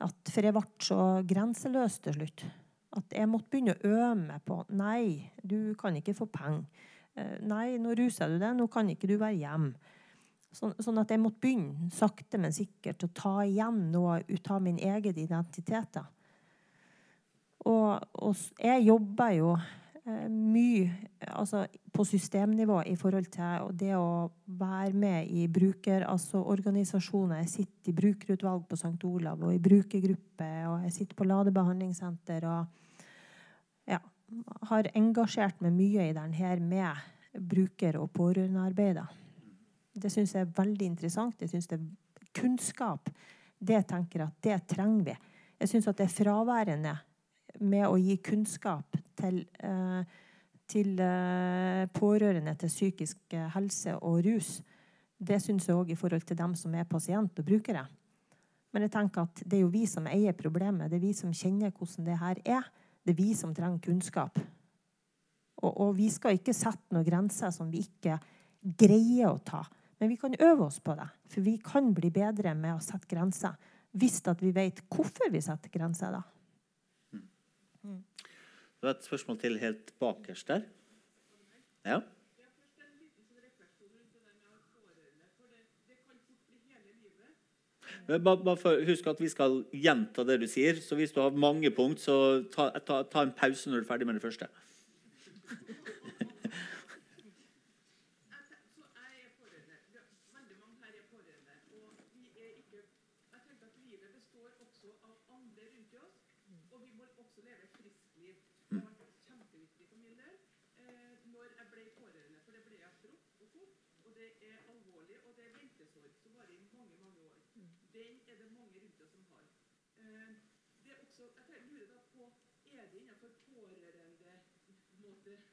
At, for jeg ble så grenseløs til slutt. At jeg måtte begynne å øve meg på Nei, du kan ikke få penger. Eh, nei, nå ruser du deg. Nå kan ikke du være hjemme. Sånn, sånn, at jeg måtte begynne sakte, men sikkert å ta igjen noe ut av min egen identitet. Og, og jeg jobber jo eh, mye altså, på systemnivå i forhold til det å være med i bruker, altså organisasjoner. Jeg sitter i brukerutvalg på St. Olav og i brukergruppe, og jeg sitter på ladebehandlingssenter og ja, har engasjert meg mye i den her med bruker- og pårørendearbeidet. Det syns jeg er veldig interessant. Jeg synes det er Kunnskap, det tenker jeg at det trenger vi. Jeg syns at det er fraværende med å gi kunnskap til, eh, til eh, pårørende til psykisk helse og rus. Det syns jeg òg i forhold til dem som er pasient og brukere. Men jeg tenker at det er jo vi som eier problemet. Det er vi som kjenner hvordan det her er. Det er vi som trenger kunnskap. Og, og vi skal ikke sette noen grenser som vi ikke greier å ta. Men vi kan øve oss på det. For vi kan bli bedre med å sette grenser. Hvis at vi vet hvorfor vi setter grenser. da. Det var et spørsmål til helt bakerst der. Ja. Bare, bare for, husk at vi skal gjenta det du sier. Så hvis du har mange punkt, så ta, ta, ta en pause når du er ferdig med det første. Så jeg er pårørende. Ja, Veldig mange her er pårørende. Og vi er ikke Jeg tenker at livet består også av andre rundt oss, og vi må også leve et friskt liv. Det har vært kjempeviktig for min del eh, når jeg ble pårørende, for det ble jeg brått og fort. Og det er alvorlig, og det er ventesorg som varer i mange, mange år. Den er det mange rundt oss som har. Eh, det er også, jeg lurer da på, er det innenfor pårørende på eh,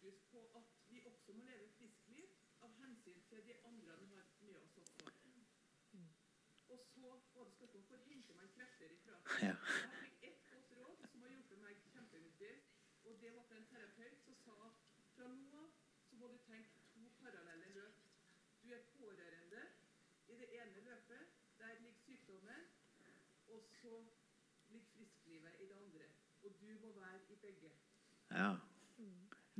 fokus på at vi også må leve friskt liv av hensyn til de andre vi har med oss også. Og så var det spørsmål hvor henter man krefter ifra? Ja. Jeg fikk ett godt råd som har hjulpet meg kjempemye. Og det var fra en terapeut som sa fra nå av så må du tenke to parallelle løp. Du er pårørende i det ene løpet. Der ligger sykdommen. Og så ligger frisklivet i det andre. Og du må være i begge. ja.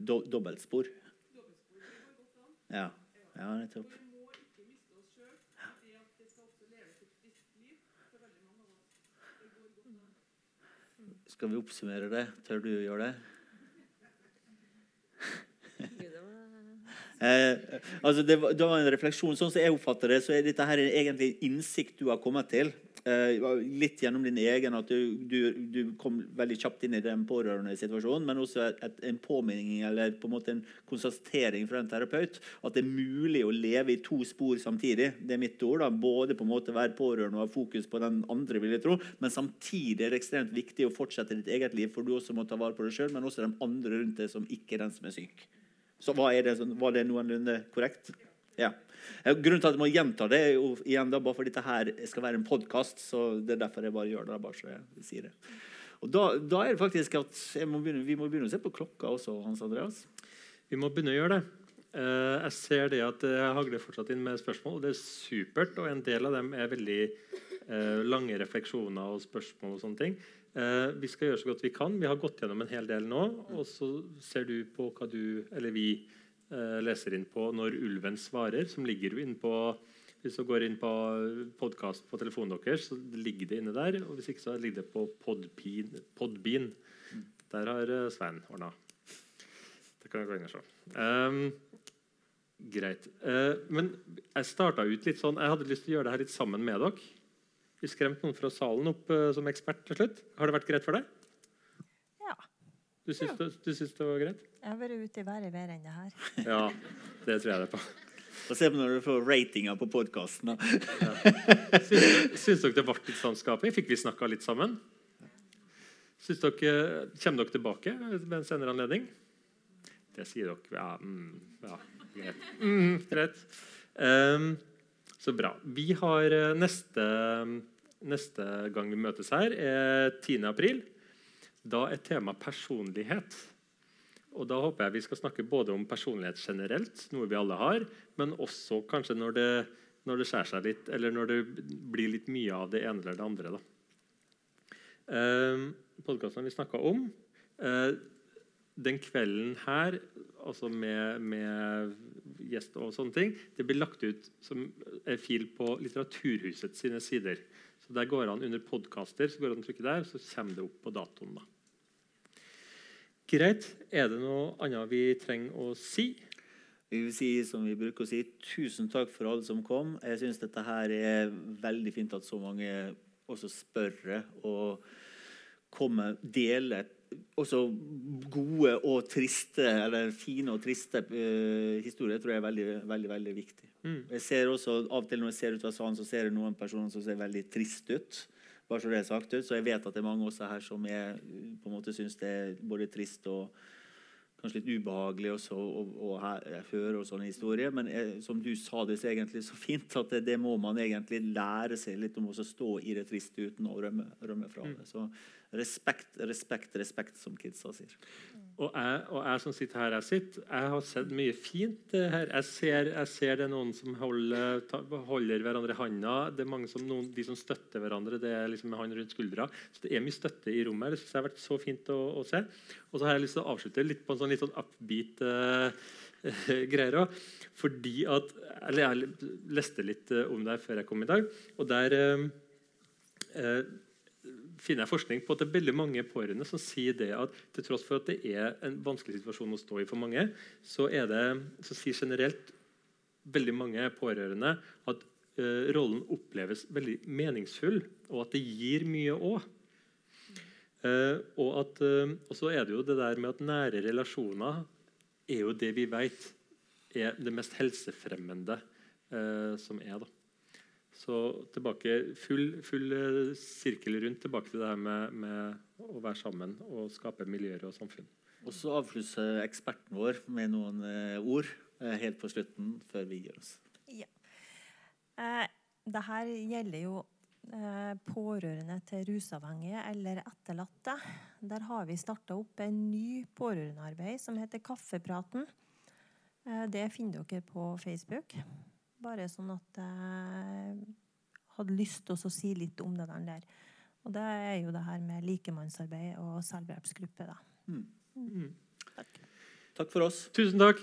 Do, dobbeltspor. Dobbeltspor. Det går godt an. Ja. ja, nettopp. Vi må ikke miste oss sjøl det skal også leves et friskt liv for veldig mange av oss. Det går godt an. Skal vi oppsummere det? Tør du gjøre det? Eh, altså det, var, det var en refleksjon. Sånn som jeg oppfatter det, så er dette her egentlig en innsikt du har kommet til. Eh, litt gjennom din egen, at du, du, du kom veldig kjapt inn i den pårørende situasjonen, men også et, en påminning eller på en måte en konstatering fra en terapeut at det er mulig å leve i to spor samtidig. Det er mitt ord. da, Både på en måte være pårørende og ha fokus på den andre, vil jeg tro, men samtidig er det ekstremt viktig å fortsette ditt eget liv, for du også må ta vare på deg sjøl, men også de andre rundt deg som ikke er den som er syk. Så var, det, var det noenlunde korrekt? Ja. Eh, Grunnen til at jeg må gjenta det, er jo igjen da, bare fordi dette her skal være en podkast. Så det er derfor jeg bare gjør det. bare så jeg sier det. Og da, da er det faktisk at må begynne, vi må begynne å se på klokka også, Hans Andreas. Vi må begynne å gjøre det. Eh, jeg ser det at jeg hagler fortsatt inn med spørsmål, og det er supert. Og en del av dem er veldig eh, lange refleksjoner og spørsmål og sånne ting. Vi skal gjøre så godt vi kan. Vi har gått gjennom en hel del nå. Og så ser du på hva du, eller vi, leser inn på når ulven svarer, som ligger jo inne på hvis du går inn på podkast på telefonen deres, så ligger det inne der. Og hvis ikke, så ligger det på Podbean. Podbean. Der har eh, Svein ordna. Det kan jeg gå inn og se. Um, greit. Uh, men jeg starta ut litt sånn Jeg hadde lyst til å gjøre det her litt sammen med dere. Vi skremte noen fra salen opp uh, som ekspert til slutt. Har det vært greit for deg? Ja. Du syns, det, du syns det var greit? Jeg har vært ute i været mer enn det her. Ja, det tror jeg det på. Da ser vi når du får ratinger på podkasten. Syns, syns dere det ble litt samskaping? Fikk vi snakka litt sammen? Syns dere, Kommer dere tilbake ved en senere anledning? Det sier dere. Ja, mm, ja greit. Mm, greit. Um, så bra. Vi har eh, neste, neste gang vi møtes her, er 10. april. Da er tema personlighet. Og Da håper jeg vi skal snakke både om personlighet generelt, noe vi alle har, men også kanskje når det, når det skjærer seg litt, eller når det blir litt mye av det ene eller det andre. da. Eh, Podkasten vi snakka om eh, Den kvelden her, altså med, med gjest og sånne ting, det blir lagt ut som en fil på Litteraturhuset sine sider. Så der går han Under podkaster så går han trykker der, så kommer det opp på datoen. da. Greit. Er det noe annet vi trenger å si? Vi vil si som vi bruker å si, tusen takk for alle som kom. Jeg syns dette her er veldig fint at så mange også spør og kommer, deler også gode og triste, eller fine og triste uh, historier. tror jeg er veldig, veldig, veldig viktig. Mm. Jeg ser også, Av og til når jeg ser ut av salen, så ser jeg noen personer som ser veldig trist ut. bare så det er sagt ut, Så jeg vet at det er mange også her som er, på en måte syns det er både trist og kanskje litt ubehagelig også, å, å, å høre og sånne historier. Men jeg, som du sa det så egentlig så fint, at det, det må man egentlig lære seg litt om å stå i det triste uten å rømme, rømme fra det. Så respekt, respekt, respekt, som kidsa sier. Og jeg, og jeg som sitter her jeg sitter, jeg har sett mye fint eh, her. Jeg ser, jeg ser det er noen som holder, ta, holder hverandre i handa. Det er mange som, noen, De som støtter hverandre. det er liksom med hånd rundt skuldra. Så det er mye støtte i rommet. Det synes jeg har vært så fint å, å se. Og så har jeg lyst til å avslutte litt på en sånn litt sånn upbeat uh, greier òg. Fordi at Eller jeg leste litt eh, om det før jeg kom i dag. Og der eh, finner jeg forskning på at det er veldig mange pårørende som sier det at til tross for at det er en vanskelig situasjon å stå i for mange, så, det, så sier generelt veldig mange pårørende at uh, rollen oppleves veldig meningsfull, og at det gir mye òg. at, eh, og så er det jo det der med at nære relasjoner er jo det vi vet er det mest helsefremmende som er. da. Så tilbake, full, full eh, sirkel rundt tilbake til det her med, med å være sammen og skape miljøer og samfunn. Og så avslutter eksperten vår med noen eh, ord eh, helt på slutten før vi gir oss. Eh, det her gjelder jo eh, pårørende til rusavhengige eller etterlatte. Der har vi starta opp en ny pårørendearbeid som heter Kaffepraten. Eh, det finner dere på Facebook. Bare sånn at jeg hadde lyst til å si litt om det der. Og det er jo det her med likemannsarbeid og selvhjelpsgruppe. Da. Mm. Mm. Takk. Takk for oss. Tusen takk.